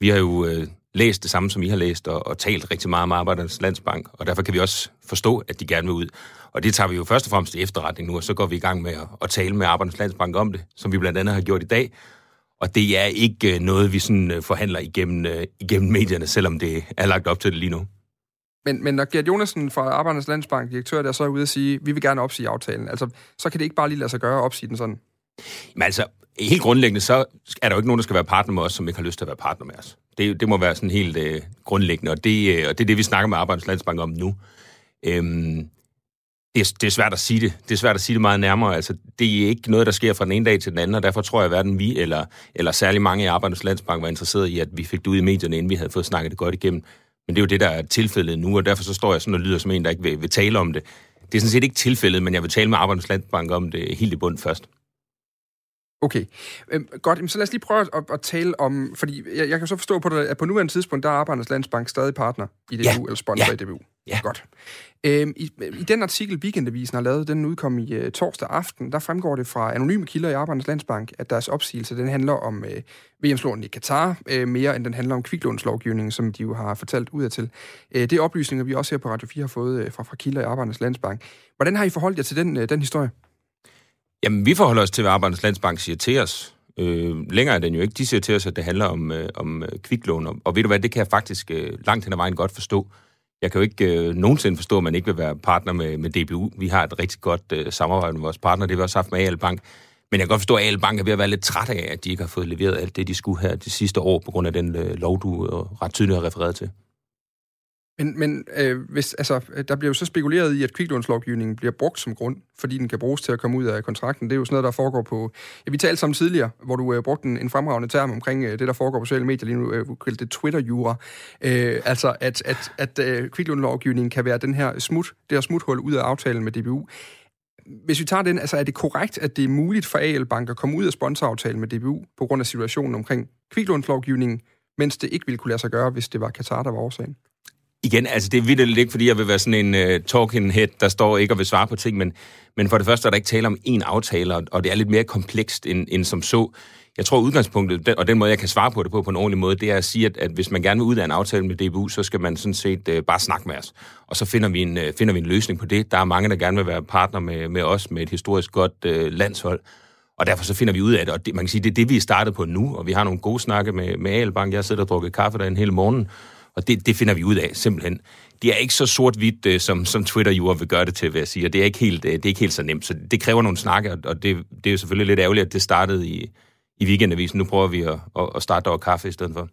Vi har jo øh, læst det samme, som I har læst, og, og talt rigtig meget om Arbejdernes Landsbank, og derfor kan vi også forstå, at de gerne vil ud. Og det tager vi jo først og fremmest i efterretning nu, og så går vi i gang med at, at tale med Arbejdernes Landsbank om det, som vi blandt andet har gjort i dag. Og det er ikke øh, noget, vi sådan øh, forhandler igennem, øh, igennem medierne, selvom det er lagt op til det lige nu. Men, men når Gert Jonasen fra Arbejdernes Landsbank, direktør, der så er ude at sige, vi vil gerne opsige aftalen, altså, så kan det ikke bare lige lade sig gøre at opsige den sådan? Men altså, helt grundlæggende, så er der jo ikke nogen, der skal være partner med os, som ikke har lyst til at være partner med os. Det, det må være sådan helt øh, grundlæggende, og det, øh, og det er det, vi snakker med Arbejdernes Landsbank om nu. Øhm, det, er, det er svært at sige det. Det er svært at sige det meget nærmere. Altså, det er ikke noget, der sker fra den ene dag til den anden, og derfor tror jeg, at hverken vi eller, eller særlig mange i Arbejdernes Landsbank var interesseret i, at vi fik det ud i medierne, inden vi havde fået snakket det godt igennem. Men det er jo det, der er tilfældet nu, og derfor så står jeg sådan og lyder som en, der ikke vil, vil tale om det. Det er sådan set ikke tilfældet, men jeg vil tale med Arbejdernes Landbank om det helt i bund først. Okay, øhm, godt. Så lad os lige prøve at, at tale om, fordi jeg, jeg kan så forstå på det, at på nuværende tidspunkt, der er Arbejdernes Landsbank stadig partner i DBU, ja. eller sponsor ja. i DBU. Ja. Godt. Øhm, i, I den artikel, Weekendavisen har lavet, den udkom i uh, torsdag aften, der fremgår det fra anonyme kilder i Arbejdernes Landsbank, at deres opsigelse, den handler om uh, VM-slåen i Katar, uh, mere end den handler om kviklånslovgivningen, som de jo har fortalt ud af til. Uh, det er oplysninger, vi også her på Radio 4 har fået uh, fra, fra kilder i Arbejdernes Landsbank. Hvordan har I forholdt jer til den, uh, den historie? Jamen, vi forholder os til, hvad Arbejdernes Landsbank siger til os. Øh, længere er den jo ikke. De siger til os, at det handler om, øh, om kviklån. Og, og ved du hvad, det kan jeg faktisk øh, langt hen ad vejen godt forstå. Jeg kan jo ikke øh, nogensinde forstå, at man ikke vil være partner med, med DBU. Vi har et rigtig godt øh, samarbejde med vores partner, det har vi også haft med AL Bank. Men jeg kan godt forstå, at AL Bank er ved at være lidt træt af, at de ikke har fået leveret alt det, de skulle her de sidste år, på grund af den øh, lov, du øh, ret tydeligt har refereret til. Men, men øh, hvis, altså, der bliver jo så spekuleret i, at kviklånslovgivningen bliver brugt som grund, fordi den kan bruges til at komme ud af kontrakten. Det er jo sådan noget, der foregår på... Ja, vi talte sammen tidligere, hvor du øh, brugte en, en fremragende term omkring øh, det, der foregår på sociale medier lige nu. Øh, kaldte det Twitter-jura. Øh, altså, at, at, at øh, kviklånslovgivningen kan være den her smut, det her smuthul ud af aftalen med DBU. Hvis vi tager den, altså er det korrekt, at det er muligt for AL Bank at komme ud af sponsoraftalen med DBU på grund af situationen omkring kviklånslovgivningen, mens det ikke ville kunne lade sig gøre, hvis det var Katar, der var årsagen? Igen, altså det er vildt ikke, fordi jeg vil være sådan en uh, talking head, der står ikke og vil svare på ting, men, men for det første er der ikke tale om én aftale, og det er lidt mere komplekst end, end som så. Jeg tror udgangspunktet, og den måde, jeg kan svare på det på på en ordentlig måde, det er at sige, at, at hvis man gerne vil ud af en aftale med DBU, så skal man sådan set uh, bare snakke med os. Og så finder vi, en, uh, finder vi en løsning på det. Der er mange, der gerne vil være partner med, med os, med et historisk godt uh, landshold. Og derfor så finder vi ud af det, og det, man kan sige, det er det, vi er startet på nu, og vi har nogle gode snakke med, med Albank. Jeg sidder og drukket kaffe der en hel morgen, og det, det finder vi ud af, simpelthen. Det er ikke så sort-hvidt, øh, som, som Twitter jo vil gøre det til, vil jeg sige. Og det er ikke helt, øh, det er ikke helt så nemt. Så det kræver nogle snakke, og det, det er jo selvfølgelig lidt ærgerligt, at det startede i, i weekendavisen. Nu prøver vi at, at starte over kaffe i stedet for.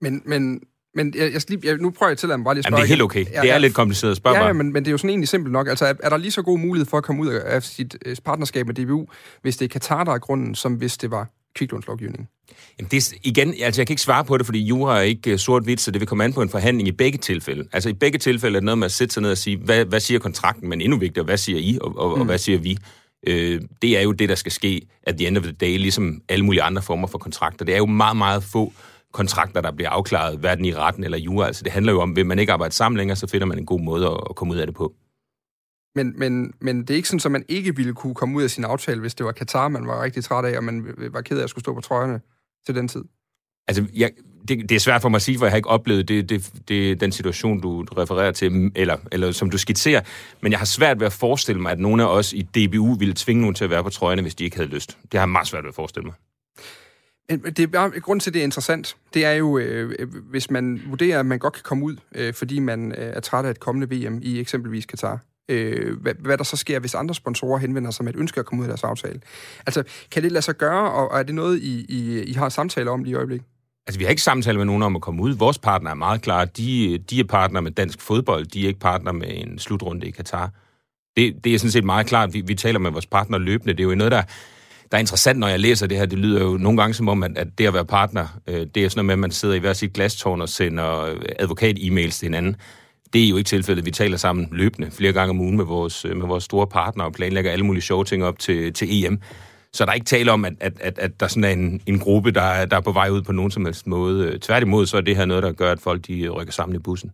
Men, men, men jeg, jeg, lige, jeg, nu prøver jeg til at bare lige spørge. Jamen, det er helt okay. Det er ja, lidt kompliceret at spørge ja, ja, men, men det er jo sådan egentlig simpelt nok. Altså, er, er der lige så god mulighed for at komme ud af sit øh, partnerskab med DBU, hvis det er Katar, der er grunden, som hvis det var kviklånslovgivningen? Jamen det er, igen, altså jeg kan ikke svare på det, fordi jura er ikke uh, sort-hvidt, så det vil komme an på en forhandling i begge tilfælde. Altså i begge tilfælde er det noget med at sætte sig ned og sige, hvad, hvad siger kontrakten, men endnu vigtigere, hvad siger I, og, og, mm. og hvad siger vi? Øh, det er jo det, der skal ske at the end of the day, ligesom alle mulige andre former for kontrakter. Det er jo meget, meget få kontrakter, der bliver afklaret, hverken i retten eller jura. Altså det handler jo om, vil man ikke arbejde sammen længere, så finder man en god måde at, at komme ud af det på. Men, men, men det er ikke sådan, at man ikke ville kunne komme ud af sin aftale, hvis det var Katar, man var rigtig træt af, og man var ked af at skulle stå på trøjerne til den tid? Altså, jeg, det, det er svært for mig at sige, for jeg har ikke oplevet det, det, det, den situation, du, refererer til, eller, eller som du skitserer. Men jeg har svært ved at forestille mig, at nogen af os i DBU ville tvinge nogen til at være på trøjerne, hvis de ikke havde lyst. Det har jeg meget svært ved at forestille mig. Det er bare, grund til, at det er interessant, det er jo, øh, hvis man vurderer, at man godt kan komme ud, øh, fordi man øh, er træt af et kommende VM i eksempelvis Katar øh, hvad, hvad der så sker, hvis andre sponsorer henvender sig med et ønske at komme ud af deres aftale. Altså, kan det lade sig gøre, og, og er det noget, I, I, I har samtaler om lige i øjeblikket? Altså, vi har ikke samtaler med nogen om at komme ud. Vores partner er meget klar. De, de er partner med dansk fodbold. De er ikke partner med en slutrunde i Katar. Det, det er sådan set meget klart. Vi, vi taler med vores partner løbende. Det er jo noget, der, der er interessant, når jeg læser det her. Det lyder jo nogle gange som om, at, at det at være partner, øh, det er sådan noget med, at man sidder i hver sit glastårn og sender advokat-e-mails til hinanden. Det er jo ikke tilfældet. Vi taler sammen løbende flere gange om ugen med vores, øh, med vores store partner og planlægger alle mulige sjove ting op til, til EM. Så der er ikke tale om, at, at, at, at der sådan er en, en gruppe, der der er på vej ud på nogen som helst måde. Tværtimod, så er det her noget, der gør, at folk de øh, rykker sammen i bussen.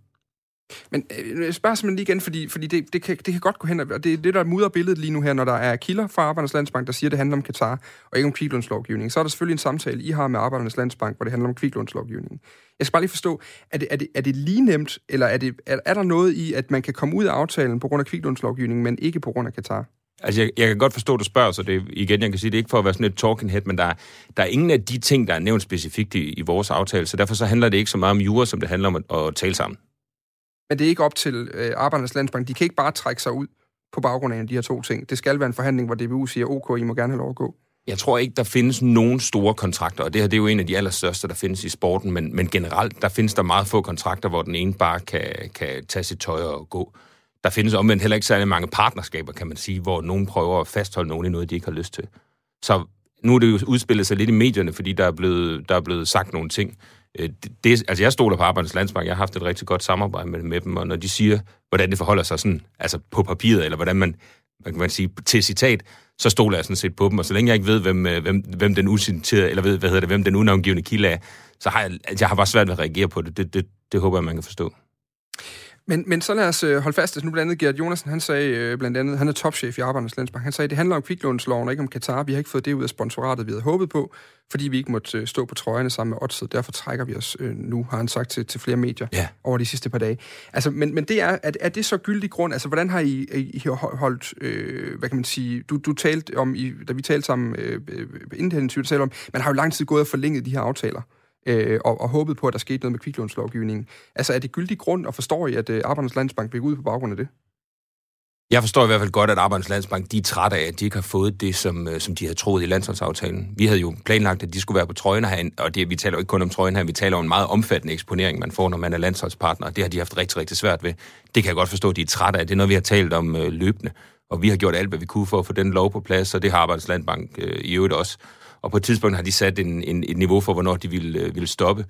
Men øh, jeg spørger simpelthen lige igen, fordi, fordi det, det, kan, det kan godt gå hen, og det er det, der mudrer billedet lige nu her, når der er kilder fra Arbejdernes Landsbank, der siger, at det handler om Katar, og ikke om kviklånslovgivning. Så er der selvfølgelig en samtale, I har med Arbejdernes Landsbank, hvor det handler om kviklånslovgivning. Jeg skal bare lige forstå, er det, er det, er det lige nemt, eller er, det, er, er der noget i, at man kan komme ud af aftalen på grund af kviklånslovgivningen, men ikke på grund af Katar? Altså, jeg, jeg kan godt forstå, at du spørger, så det igen, jeg kan sige, det er ikke for at være sådan et talking head, men der, der er ingen af de ting, der er nævnt specifikt i, i vores aftale, så derfor så handler det ikke så meget om jura, som det handler om at, at tale sammen. Men det er ikke op til øh, Arbejdernes Landsbank. De kan ikke bare trække sig ud på baggrund af de her to ting. Det skal være en forhandling, hvor DBU siger, OK, I må gerne have lov at gå. Jeg tror ikke, der findes nogen store kontrakter, og det her det er jo en af de allerstørste, der findes i sporten, men, men generelt, der findes der meget få kontrakter, hvor den ene bare kan, kan tage sit tøj og gå. Der findes omvendt heller ikke særlig mange partnerskaber, kan man sige, hvor nogen prøver at fastholde nogen i noget, de ikke har lyst til. Så nu er det jo udspillet sig lidt i medierne, fordi der er blevet, der er blevet sagt nogle ting, Øh, det, altså jeg stoler på Arbejdernes Landsbank, jeg har haft et rigtig godt samarbejde med, med dem, og når de siger, hvordan det forholder sig sådan, altså på papiret, eller hvordan man, man kan man sige, til citat, så stoler jeg sådan set på dem, og så længe jeg ikke ved, hvem, øh, hvem, hvem den usitterede, eller ved, hvad hedder det, hvem den unavngivende kilde er, så har jeg, altså, jeg har bare svært ved at reagere på det. Det, det, det håber jeg, man kan forstå. Men, men så lad os øh, holde fast. Altså, nu blandt andet Gert Jonasen, han sagde øh, blandt andet, han er topchef i Arbejdernes Landsbank, han sagde, det handler om kviklånsloven og ikke om Katar. Vi har ikke fået det ud af sponsoratet, vi havde håbet på, fordi vi ikke måtte øh, stå på trøjerne sammen med Odset. Derfor trækker vi os øh, nu, har han sagt til, til flere medier ja. over de sidste par dage. Altså, men, men det er, er, er det så gyldig grund? Altså, hvordan har I, I holdt, øh, hvad kan man sige, du, du talte om, i, da vi talte sammen, øh, inden det talte om, man har jo lang tid gået og forlænget de her aftaler øh, og, og håbet på, at der skete noget med kviklånslovgivningen. Altså, er det gyldig grund, og forstår I, at øh, Arbejdernes Landsbank blev ud på baggrund af det? Jeg forstår i hvert fald godt, at Arbejdernes Landsbank de er trætte af, at de ikke har fået det, som, øh, som de havde troet i landsholdsaftalen. Vi havde jo planlagt, at de skulle være på trøjen her, og det, vi taler jo ikke kun om trøjen her, vi taler om en meget omfattende eksponering, man får, når man er landsholdspartner, og det har de haft rigtig, rigtig svært ved. Det kan jeg godt forstå, at de er trætte af. Det er noget, vi har talt om øh, løbende, og vi har gjort alt, hvad vi kunne for at få den lov på plads, og det har Arbejdernes Landsbank øh, i øvrigt også. Og på et tidspunkt har de sat en, en, et niveau for, hvornår de ville, øh, ville stoppe.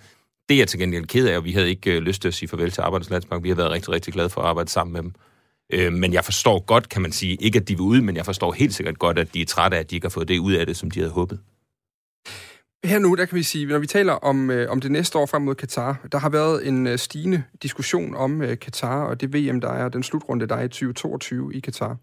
Det er jeg til gengæld ked af, og vi havde ikke øh, lyst til at sige farvel til Arbejdernes Landsbank. Vi har været rigtig, rigtig glade for at arbejde sammen med dem. Øh, men jeg forstår godt, kan man sige, ikke at de vil ud, men jeg forstår helt sikkert godt, at de er trætte af, at de ikke har fået det ud af det, som de havde håbet. Her nu, der kan vi sige, når vi taler om, øh, om det næste år frem mod Katar, der har været en øh, stigende diskussion om øh, Katar og det VM, der er, den slutrunde, der er i 2022 i Katar.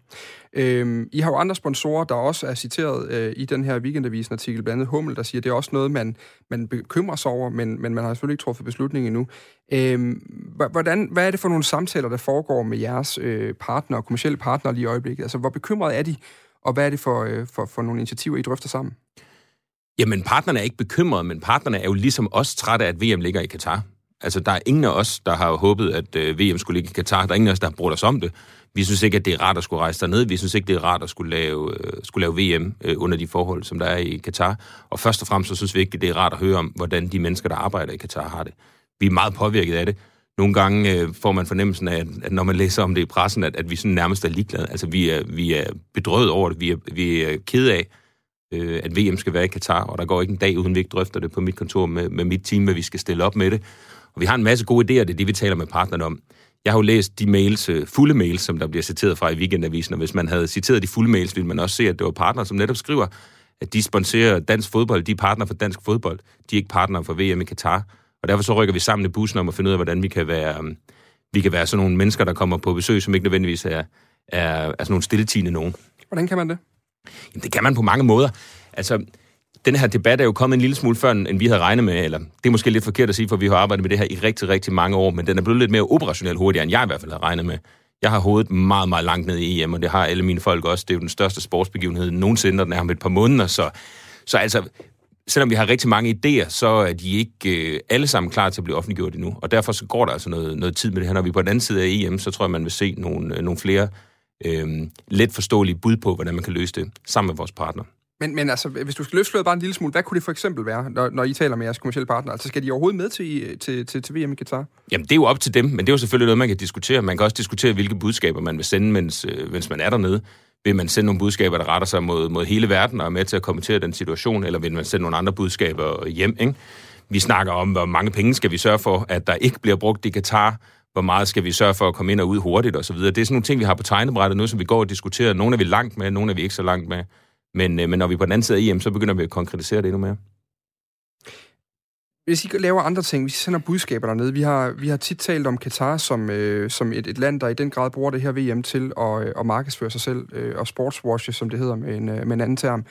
Øhm, I har jo andre sponsorer, der også er citeret øh, i den her weekendavisen artikel, blandt andet Hummel, der siger, at det er også noget, man, man bekymrer sig over, men, men man har selvfølgelig ikke truffet beslutning endnu. Øhm, hvordan, hvad er det for nogle samtaler, der foregår med jeres øh, partner, kommersielle partnere lige i øjeblikket? Altså, hvor bekymrede er de, og hvad er det for, øh, for, for nogle initiativer, I drøfter sammen? Jamen, partnerne er ikke bekymrede, men partnerne er jo ligesom os trætte af, at VM ligger i Katar. Altså, der er ingen af os, der har håbet, at øh, VM skulle ligge i Katar. Der er ingen af os, der har brugt os om det. Vi synes ikke, at det er rart at skulle rejse derned. Vi synes ikke, det er rart at skulle lave, øh, skulle lave VM øh, under de forhold, som der er i Katar. Og først og fremmest så synes vi ikke, at det er rart at høre om, hvordan de mennesker, der arbejder i Katar, har det. Vi er meget påvirket af det. Nogle gange øh, får man fornemmelsen af, at, at når man læser om det i pressen, at, at vi sådan nærmest er ligeglade. Altså, vi er, vi er bedrøvet over det. Vi er, vi er ked af, øh, at VM skal være i Katar, og der går ikke en dag, uden vi ikke drøfter det på mit kontor med, med mit team, hvad vi skal stille op med det. Og vi har en masse gode idéer, det er det, vi taler med partnerne om. Jeg har jo læst de mails, øh, fulde mails, som der bliver citeret fra i weekendavisen, og hvis man havde citeret de fulde mails, ville man også se, at det var partner, som netop skriver, at de sponsorer dansk fodbold, de er partner for dansk fodbold, de er ikke partner for VM i Katar. Og derfor så rykker vi sammen i bussen om at finde ud af, hvordan vi kan være, øh, vi kan være sådan nogle mennesker, der kommer på besøg, som ikke nødvendigvis er, er, er sådan nogle stilletigende nogen. Hvordan kan man det? Jamen, det kan man på mange måder. Altså, den her debat er jo kommet en lille smule før, end vi havde regnet med, eller det er måske lidt forkert at sige, for vi har arbejdet med det her i rigtig, rigtig mange år, men den er blevet lidt mere operationelt hurtigere, end jeg i hvert fald har regnet med. Jeg har hovedet meget, meget langt ned i EM, og det har alle mine folk også. Det er jo den største sportsbegivenhed nogensinde, og den er om et par måneder, så, så altså, selvom vi har rigtig mange idéer, så er de ikke øh, alle sammen klar til at blive offentliggjort endnu. Og derfor så går der altså noget, noget tid med det her. Når vi er på den anden side af EM, så tror jeg, man vil se nogle, øh, nogle flere øh, let forståelige bud på, hvordan man kan løse det sammen med vores partner. Men, men altså, hvis du skal løfte bare en lille smule, hvad kunne det for eksempel være, når, når I taler med jeres kommersielle partner? Altså, skal de overhovedet med til, til, til, til VM i Qatar? Jamen, det er jo op til dem, men det er jo selvfølgelig noget, man kan diskutere. Man kan også diskutere, hvilke budskaber man vil sende, mens, øh, mens man er dernede. Vil man sende nogle budskaber, der retter sig mod, mod hele verden og er med til at kommentere den situation, eller vil man sende nogle andre budskaber hjem, ikke? Vi snakker om, hvor mange penge skal vi sørge for, at der ikke bliver brugt i Katar, hvor meget skal vi sørge for at komme ind og ud hurtigt osv. Det er sådan nogle ting, vi har på tegnebrættet nu, som vi går og diskuterer. Nogle er vi langt med, nogle er vi ikke så langt med. Men, øh, men når vi er på den anden side af EM, så begynder vi at konkretisere det endnu mere. Hvis I laver andre ting, hvis I sender budskaber dernede, vi har, vi har tit talt om Katar som, øh, som et, et land, der i den grad bruger det her VM til at, øh, at markedsføre sig selv, øh, og sportswashe, som det hedder med en, øh, med en anden term.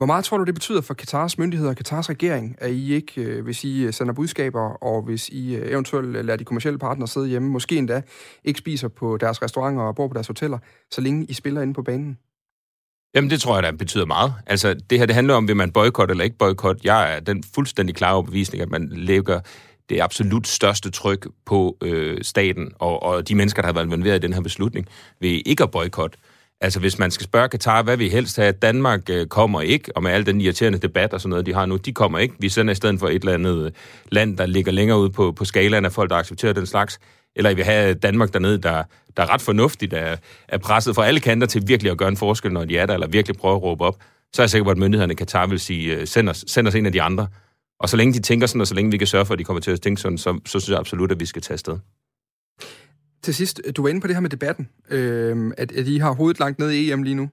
Hvor meget tror du, det betyder for Katars myndigheder og Katars regering, at I ikke, øh, hvis I øh, sender budskaber, og hvis I øh, eventuelt lader de kommersielle partnere sidde hjemme, måske endda ikke spiser på deres restauranter og bor på deres hoteller, så længe I spiller inde på banen? Jamen, det tror jeg, der betyder meget. Altså, det her, det handler om, vil man boykotte eller ikke boykotte. Jeg er den fuldstændig klare overbevisning, at man lægger det absolut største tryk på øh, staten og, og de mennesker, der har været involveret i den her beslutning, ved ikke at boykotte. Altså, hvis man skal spørge Katar, hvad vi helst have, Danmark øh, kommer ikke, og med al den irriterende debat og sådan noget, de har nu, de kommer ikke. Vi sender i stedet for et eller andet øh, land, der ligger længere ud på, på skalaen af folk, der accepterer den slags. Eller vi have Danmark dernede, der, der er ret fornuftigt, der er presset fra alle kanter til virkelig at gøre en forskel, når de er der, eller virkelig prøve at råbe op. Så er jeg sikker på, at myndighederne i Katar vil sige, øh, send os, send os en af de andre. Og så længe de tænker sådan, og så længe vi kan sørge for, at de kommer til at tænke sådan, så, så synes jeg absolut, at vi skal tage afsted. Til sidst, du var inde på det her med debatten, øh, at, at I har hovedet langt ned i EM lige nu,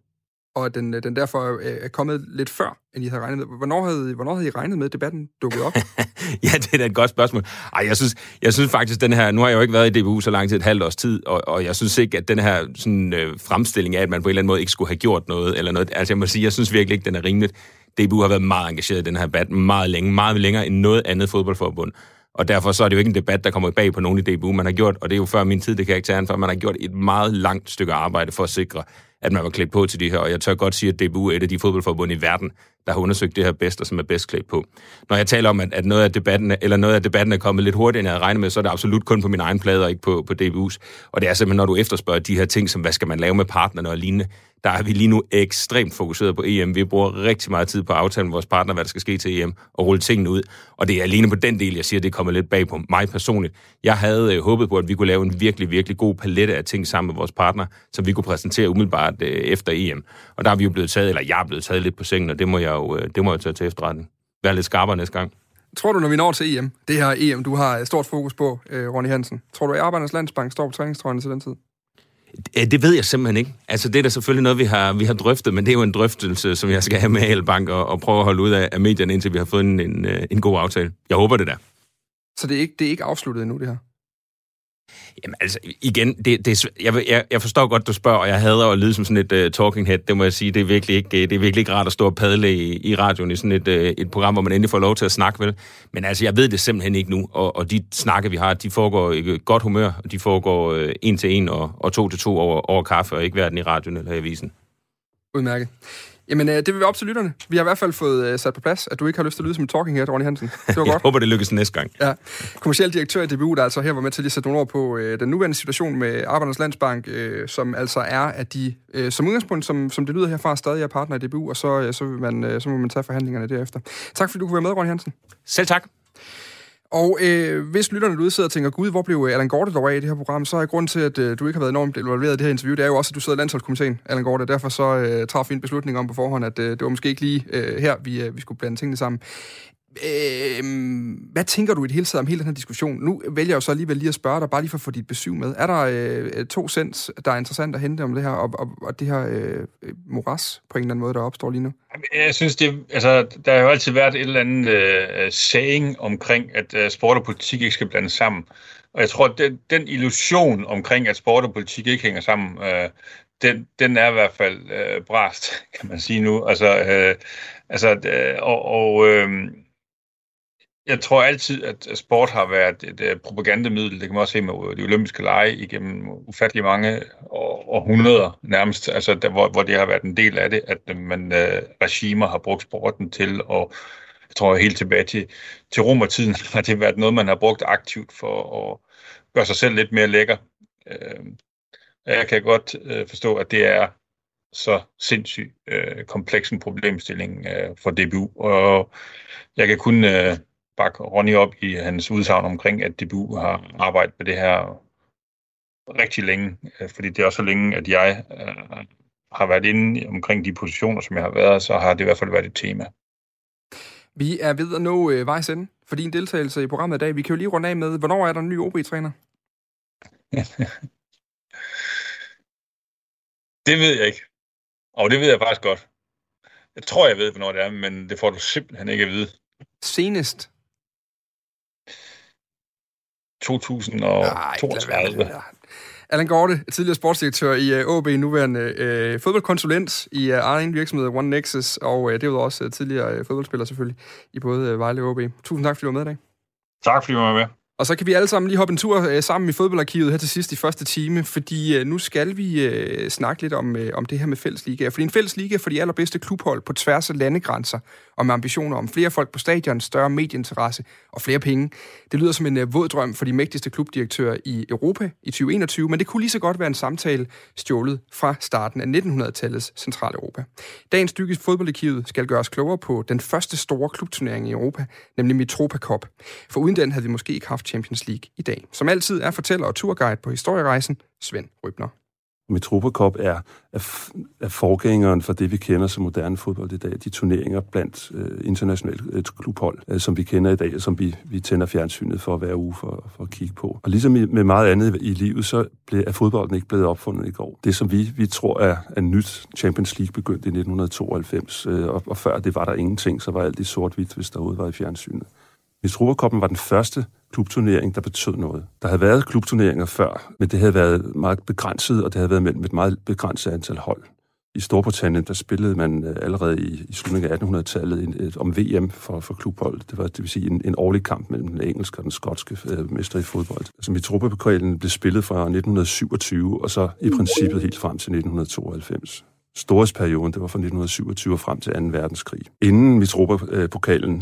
og at den, øh, den derfor øh, er kommet lidt før, end I havde regnet med. Hvornår havde, hvornår havde I regnet med, at debatten dukkede op? [LAUGHS] ja, det er da et godt spørgsmål. Ej, jeg synes, jeg synes faktisk, den her... Nu har jeg jo ikke været i DBU så lang tid, et halvt års tid, og, og jeg synes ikke, at den her sådan, øh, fremstilling af, at man på en eller anden måde ikke skulle have gjort noget, eller noget... Altså, jeg må sige, jeg synes virkelig ikke, den er rimeligt. DBU har været meget engageret i den her debat meget længe, meget længere end noget andet fodboldforbund. Og derfor så er det jo ikke en debat, der kommer bag på nogen i DBU. Man har gjort, og det er jo før min tid, det kan jeg ikke tage for, man har gjort et meget langt stykke arbejde for at sikre, at man var klædt på til det her. Og jeg tør godt sige, at DBU er et af de fodboldforbund i verden, der har undersøgt det her bedst, og som er bedst klædt på. Når jeg taler om, at, at noget, af debatten, eller noget af debatten er kommet lidt hurtigere, end jeg havde regnet med, så er det absolut kun på min egen plade, og ikke på, på DBU's. Og det er simpelthen, når du efterspørger de her ting, som hvad skal man lave med partnerne og lignende, der er vi lige nu ekstremt fokuseret på EM. Vi bruger rigtig meget tid på at aftale med vores partner, hvad der skal ske til EM, og rulle tingene ud. Og det er alene på den del, jeg siger, det kommer lidt bag på mig personligt. Jeg havde øh, håbet på, at vi kunne lave en virkelig, virkelig god palette af ting sammen med vores partner, som vi kunne præsentere umiddelbart øh, efter EM. Og der er vi jo blevet taget, eller jeg er blevet taget lidt på sengen, og det må jeg jo, øh, det må jeg tage til efterretning. Vær lidt skarpere næste gang. Tror du, når vi når til EM, det her EM, du har stort fokus på, øh, Ronny Hansen, tror du, at Arbejdernes Landsbank står på træningstrøjen til den tid? Det ved jeg simpelthen ikke. Altså, det er da selvfølgelig noget, vi har, vi har drøftet, men det er jo en drøftelse, som jeg skal have med Albank og, og prøve at holde ud af, af medierne, indtil vi har fået en, en, en god aftale. Jeg håber det da. Så det er ikke, det er ikke afsluttet endnu, det her? Jamen altså, igen, det, det, jeg, jeg, jeg forstår godt, du spørger, og jeg hader at lyde som sådan et uh, talking head, det må jeg sige, det er virkelig ikke, øh, det er virkelig ikke rart at stå og padle i, i radioen i sådan et, uh, et program, hvor man endelig får lov til at snakke, vel? Men altså, jeg ved det simpelthen ikke nu, og, og de snakke, vi har, de foregår i godt humør, og de foregår uh, en til en og, og to til to over, over kaffe, og ikke hverken i radioen eller i avisen. Udmærket. Jamen, øh, det vil vi op til lytterne. Vi har i hvert fald fået øh, sat på plads, at du ikke har lyst til at lyde som en talking head, Ronny Hansen. Det var [LAUGHS] godt. Jeg håber, det lykkes næste gang. Ja. Kommerciel direktør i DBU, der altså her var med til at sætte nogle ord på øh, den nuværende situation med Arbejdernes Landsbank, øh, som altså er, at de øh, som udgangspunkt, som, som det lyder herfra, stadig er partner i DBU, og så, øh, så, vil man, øh, så må man tage forhandlingerne derefter. Tak fordi du kunne være med, Ronny Hansen. Selv tak. Og øh, hvis lytterne derude sidder og tænker, gud, hvor blev øh, Allan Gorte dog af i det her program, så er grund til, at øh, du ikke har været enormt involveret i det her interview, det er jo også, at du sidder i landsholdskomiteen, Allan Gorte, derfor så øh, træffer vi en beslutning om på forhånd, at øh, det var måske ikke lige øh, her, vi, øh, vi skulle blande tingene sammen. Øh, hvad tænker du i det hele taget om hele den her diskussion? Nu vælger jeg jo så alligevel lige at spørge dig, bare lige for at få dit besøg med. Er der øh, to cents, der er interessant at hente om det her, og, og, og det her øh, moras på en eller anden måde, der opstår lige nu? Jeg synes, det, altså, der har jo altid været et eller andet øh, saying omkring, at øh, sport og politik ikke skal blandes sammen. Og jeg tror, at den, den illusion omkring, at sport og politik ikke hænger sammen, øh, den, den er i hvert fald øh, brast, kan man sige nu. Altså, øh, altså øh, og, og øh, jeg tror altid, at sport har været et uh, propagandamiddel. Det kan man også se med de olympiske lege igennem ufattelig mange århundreder nærmest, altså der, hvor, hvor det har været en del af det, at øh, man uh, regimer har brugt sporten til, og jeg tror helt tilbage til, til romertiden [LAUGHS] har det været noget, man har brugt aktivt for at gøre sig selv lidt mere lækker. Uh, jeg kan godt uh, forstå, at det er så sindssygt uh, kompleks en problemstilling uh, for DBU, og jeg kan kun uh, bakke Ronny op i hans udsagn omkring, at DBU har arbejdet med det her rigtig længe, øh, fordi det er også så længe, at jeg øh, har været inde omkring de positioner, som jeg har været, så har det i hvert fald været et tema. Vi er ved at nå øh, vejs ende for din deltagelse i programmet i dag. Vi kan jo lige runde af med, hvornår er der en ny OB-træner? [LAUGHS] det ved jeg ikke. Og det ved jeg faktisk godt. Jeg tror, jeg ved, hvornår det er, men det får du simpelthen ikke at vide. Senest 2032. Ja. Allan Gorte, tidligere sportsdirektør i øh, nuværende uh, fodboldkonsulent i uh, egen virksomhed One Nexus, og uh, det var også uh, tidligere uh, fodboldspiller selvfølgelig i både uh, Vejle og OB. Tusind tak, fordi du var med i dag. Tak, fordi du var med. Og så kan vi alle sammen lige hoppe en tur øh, sammen i fodboldarkivet her til sidst i første time, fordi øh, nu skal vi øh, snakke lidt om, øh, om det her med fællesliga. Fordi en fællesliga for de allerbedste klubhold på tværs af landegrænser, og med ambitioner om flere folk på stadion, større medieinteresse og flere penge. Det lyder som en øh, våd drøm for de mægtigste klubdirektører i Europa i 2021, men det kunne lige så godt være en samtale stjålet fra starten af 1900-tallets Centraleuropa. Dagens stykke fodboldarkivet skal gøre os klogere på den første store klubturnering i Europa, nemlig Mitropa Cup. For uden den havde vi måske ikke haft Champions League i dag. Som altid er fortæller og turguide på historierejsen Svend Rybner. Metropacop er, er, er forgængeren for det, vi kender som moderne fodbold i dag. De turneringer blandt øh, internationale øh, klubhold, øh, som vi kender i dag, som vi, vi tænder fjernsynet for hver uge for, for at kigge på. Og ligesom i, med meget andet i livet, så blev, er fodbolden ikke blevet opfundet i går. Det, som vi, vi tror er, er nyt Champions League, begyndte i 1992, øh, og, og før det var der ingenting, så var alt i sort-hvidt, hvis der var i fjernsynet. Metropa var den første klubturnering, der betød noget. Der havde været klubturneringer før, men det havde været meget begrænset, og det havde været mellem et meget begrænset antal hold. I Storbritannien, der spillede man øh, allerede i, i slutningen af 1800-tallet om VM for, for klubhold. Det var, det vil sige, en, en årlig kamp mellem den engelske og den skotske øh, mester i fodbold. Altså, Mitropa-pokalen blev spillet fra 1927, og så i princippet helt frem til 1992. storhedsperioden, det var fra 1927 frem til 2. verdenskrig. Inden Mitropa-pokalen, øh,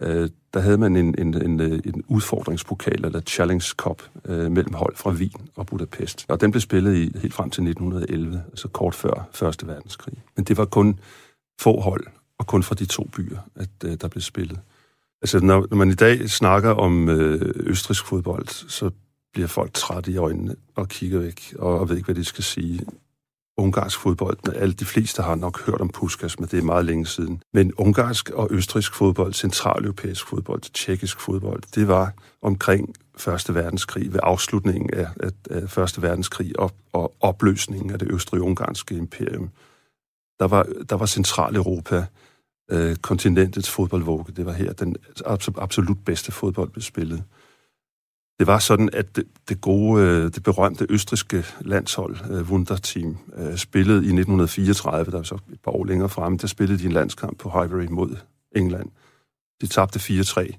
øh, der havde man en, en, en, øh, en udfordringspokal, eller Challenge Cup, øh, mellem hold fra Wien og Budapest. Og den blev spillet i helt frem til 1911, altså kort før Første verdenskrig. Men det var kun få hold, og kun fra de to byer, at øh, der blev spillet. Altså, når, når man i dag snakker om øh, østrisk fodbold, så bliver folk trætte i øjnene og kigger væk, og, og ved ikke, hvad de skal sige. Ungarsk fodbold, alle de fleste har nok hørt om Puskas, men det er meget længe siden. Men ungarsk og østrisk fodbold, centraleuropæisk fodbold, tjekkisk fodbold, det var omkring Første Verdenskrig, ved afslutningen af, af, af Første Verdenskrig og, og opløsningen af det østrig-ungarske imperium. Der var, der var Centraleuropa, øh, kontinentets fodboldvåge. Det var her, den absolut bedste fodbold blev spillet. Det var sådan, at det, det gode, øh, det berømte østriske landshold, uh, Wunderteam, uh, spillede i 1934, der var så et par år længere fremme, der spillede de en landskamp på Highbury mod England. De tabte 4-3,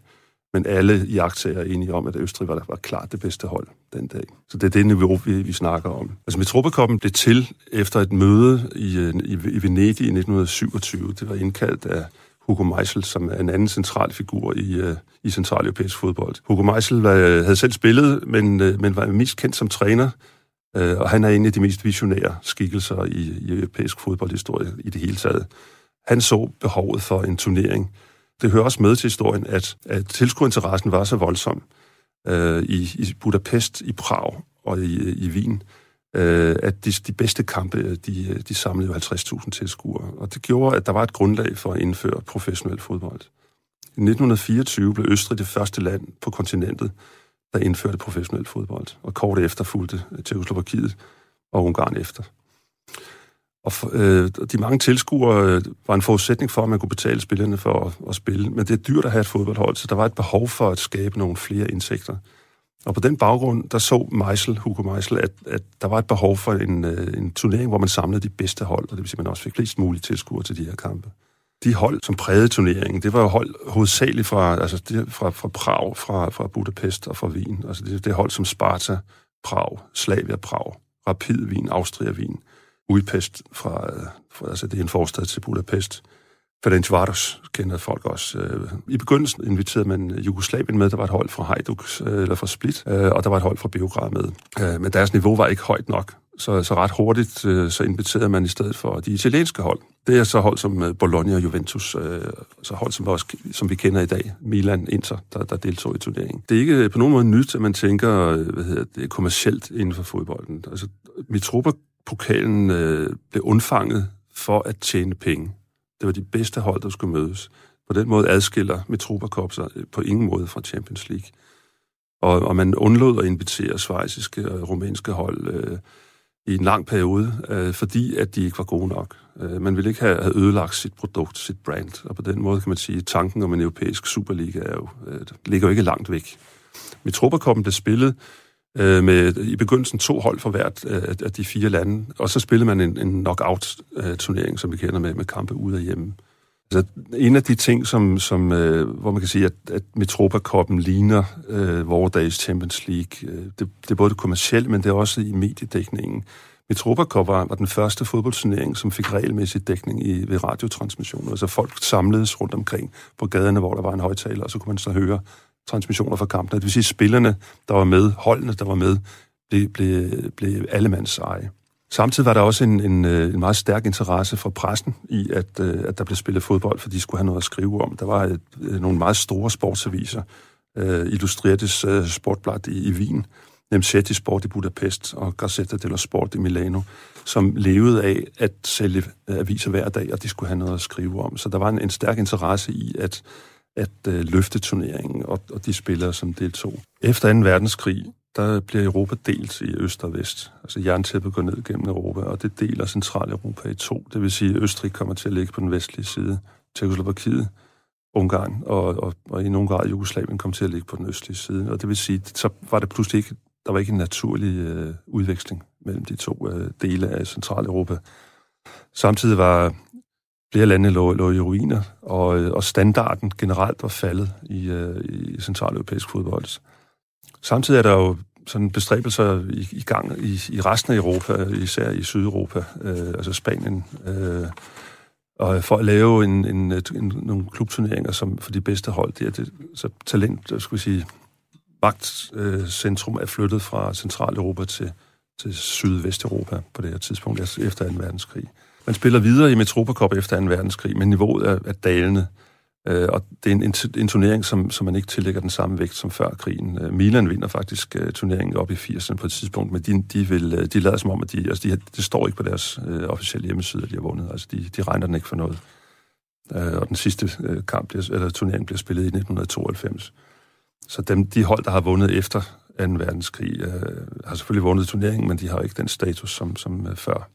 men alle i er enige om, at Østrig var, var klart det bedste hold den dag. Så det er det niveau, vi, vi snakker om. Altså Metropokoppen blev til efter et møde i, i, i Venedig i 1927. Det var indkaldt af Hugo Meisel, som er en anden central figur i, øh, i centraleuropæisk fodbold. Hugo Meisel var, havde selv spillet, men, øh, men var mest kendt som træner, øh, og han er en af de mest visionære skikkelser i, i europæisk fodboldhistorie i det hele taget. Han så behovet for en turnering. Det hører også med til historien, at, at tilskuerinteressen var så voldsom øh, i, i Budapest, i Prag og i, i Wien, øh, at de, de bedste kampe, øh, de, øh, de samlede jo 50.000 tilskuere. Og det gjorde, at der var et grundlag for at indføre professionel fodbold. I 1924 blev Østrig det første land på kontinentet, der indførte professionel fodbold. Og kort efter fulgte øh, Tjekoslovakiet og Ungarn efter. Og for, øh, de mange tilskuere øh, var en forudsætning for, at man kunne betale spillerne for at, at spille. Men det er dyrt at have et fodboldhold, så der var et behov for at skabe nogle flere indsigter. Og på den baggrund, der så Meisel, Hugo Meisel, at, at der var et behov for en, øh, en turnering, hvor man samlede de bedste hold, og det vil sige, at man også fik flest mulige tilskuere til de her kampe. De hold, som prægede turneringen, det var jo hold hovedsageligt fra, altså det, fra, fra Prag, fra, fra Budapest og fra Wien. Altså det, det hold som Sparta, Prag, Slavia Prag, Rapid Wien, Austria Wien, Udpest fra, fra, altså det er en forstad til Budapest, Ferencvaros kender folk også. Øh, I begyndelsen inviterede man øh, Jugoslavien med, der var et hold fra Hajduk, øh, eller fra Split, og der var et hold fra Beograd med. Men deres niveau var ikke højt nok, så, så ret hurtigt så inviterede man i stedet for de italienske hold. Det er så hold som Bologna og Juventus, så hold som, også, som vi kender i dag, Milan, Inter, der, der deltog i turneringen. Det er ikke på nogen måde nyt, at man tænker, hvad hedder det, kommercielt inden for fodbolden. Altså, Mitropa-pokalen øh, blev undfanget for at tjene penge. Det var de bedste hold, der skulle mødes. På den måde adskiller Metropa Cup sig på ingen måde fra Champions League. Og, og man undlod at invitere svejsiske og rumænske hold øh, i en lang periode, øh, fordi at de ikke var gode nok. Øh, man ville ikke have, have ødelagt sit produkt, sit brand, og på den måde kan man sige, at tanken om en europæisk Superliga er jo, øh, ligger jo ikke langt væk. Metropa blev spillet øh, med i begyndelsen to hold for hvert øh, af de fire lande, og så spillede man en, en knockout-turnering, øh, som vi kender med, med kampe ude af hjemme. Altså, en af de ting, som, som, øh, hvor man kan sige, at, at Metropa-koppen ligner øh, vores dages Champions League, øh, det, det er både det kommercielle, men det er også i mediedækningen. Metropa Cup var, var den første fodboldturnering, som fik regelmæssig dækning i, ved radiotransmissioner. Altså folk samledes rundt omkring på gaderne, hvor der var en højtaler, og så kunne man så høre transmissioner fra kampene. Det vil sige, at spillerne, der var med, holdene, der var med, blev, blev, blev allemands eje. Samtidig var der også en, en, øh, en meget stærk interesse fra pressen i, at, øh, at der blev spillet fodbold, for de skulle have noget at skrive om. Der var et, øh, nogle meget store sportsaviser, uh, Illustretes uh, Sportblad i, i Wien, Nemzeti Sport i Budapest og Gazzetta dello Sport i Milano, som levede af at sælge aviser hver dag, og de skulle have noget at skrive om. Så der var en, en stærk interesse i, at at øh, løfte turneringen og, og de spillere, som deltog. Efter 2. verdenskrig, der bliver Europa delt i øst og vest. Altså jerntæppet går ned gennem Europa, og det deler Centraleuropa i to. Det vil sige, at Østrig kommer til at ligge på den vestlige side, Tjekoslovakiet, Ungarn og, og, og i nogen grad Jugoslavien kom til at ligge på den østlige side. Og det vil sige, så var det pludselig ikke, der var ikke en naturlig øh, udveksling mellem de to øh, dele af Centraleuropa. Samtidig var flere lande lå, lå i ruiner, og, øh, og standarden generelt var faldet i, øh, i centraleuropæisk fodbold. Samtidig er der jo sådan bestræbelser i, i gang i, i resten af Europa, især i Sydeuropa, øh, altså Spanien, øh, og for at lave en, en, en, nogle klubturneringer som for de bedste hold. Det er det, så talent, øh, skal vi sige, magtcentrum er flyttet fra Centraleuropa til, til Sydvesteuropa på det her tidspunkt, altså efter 2. verdenskrig. Man spiller videre i Metropa Cup efter 2. verdenskrig, men niveauet er, er dalende. Øh, og det er en, en, en turnering, som, som man ikke tillægger den samme vægt som før krigen. Øh, Milan vinder faktisk øh, turneringen op i 80'erne på et tidspunkt, men de, de, vil, øh, de lader som om, at de, altså de, det står ikke på deres øh, officielle hjemmeside, at de har vundet. Altså de, de regner den ikke for noget. Øh, og den sidste øh, kamp, bliver, eller turnering bliver spillet i 1992. Så dem, de hold, der har vundet efter 2. verdenskrig, øh, har selvfølgelig vundet turneringen, men de har ikke den status som, som øh, før.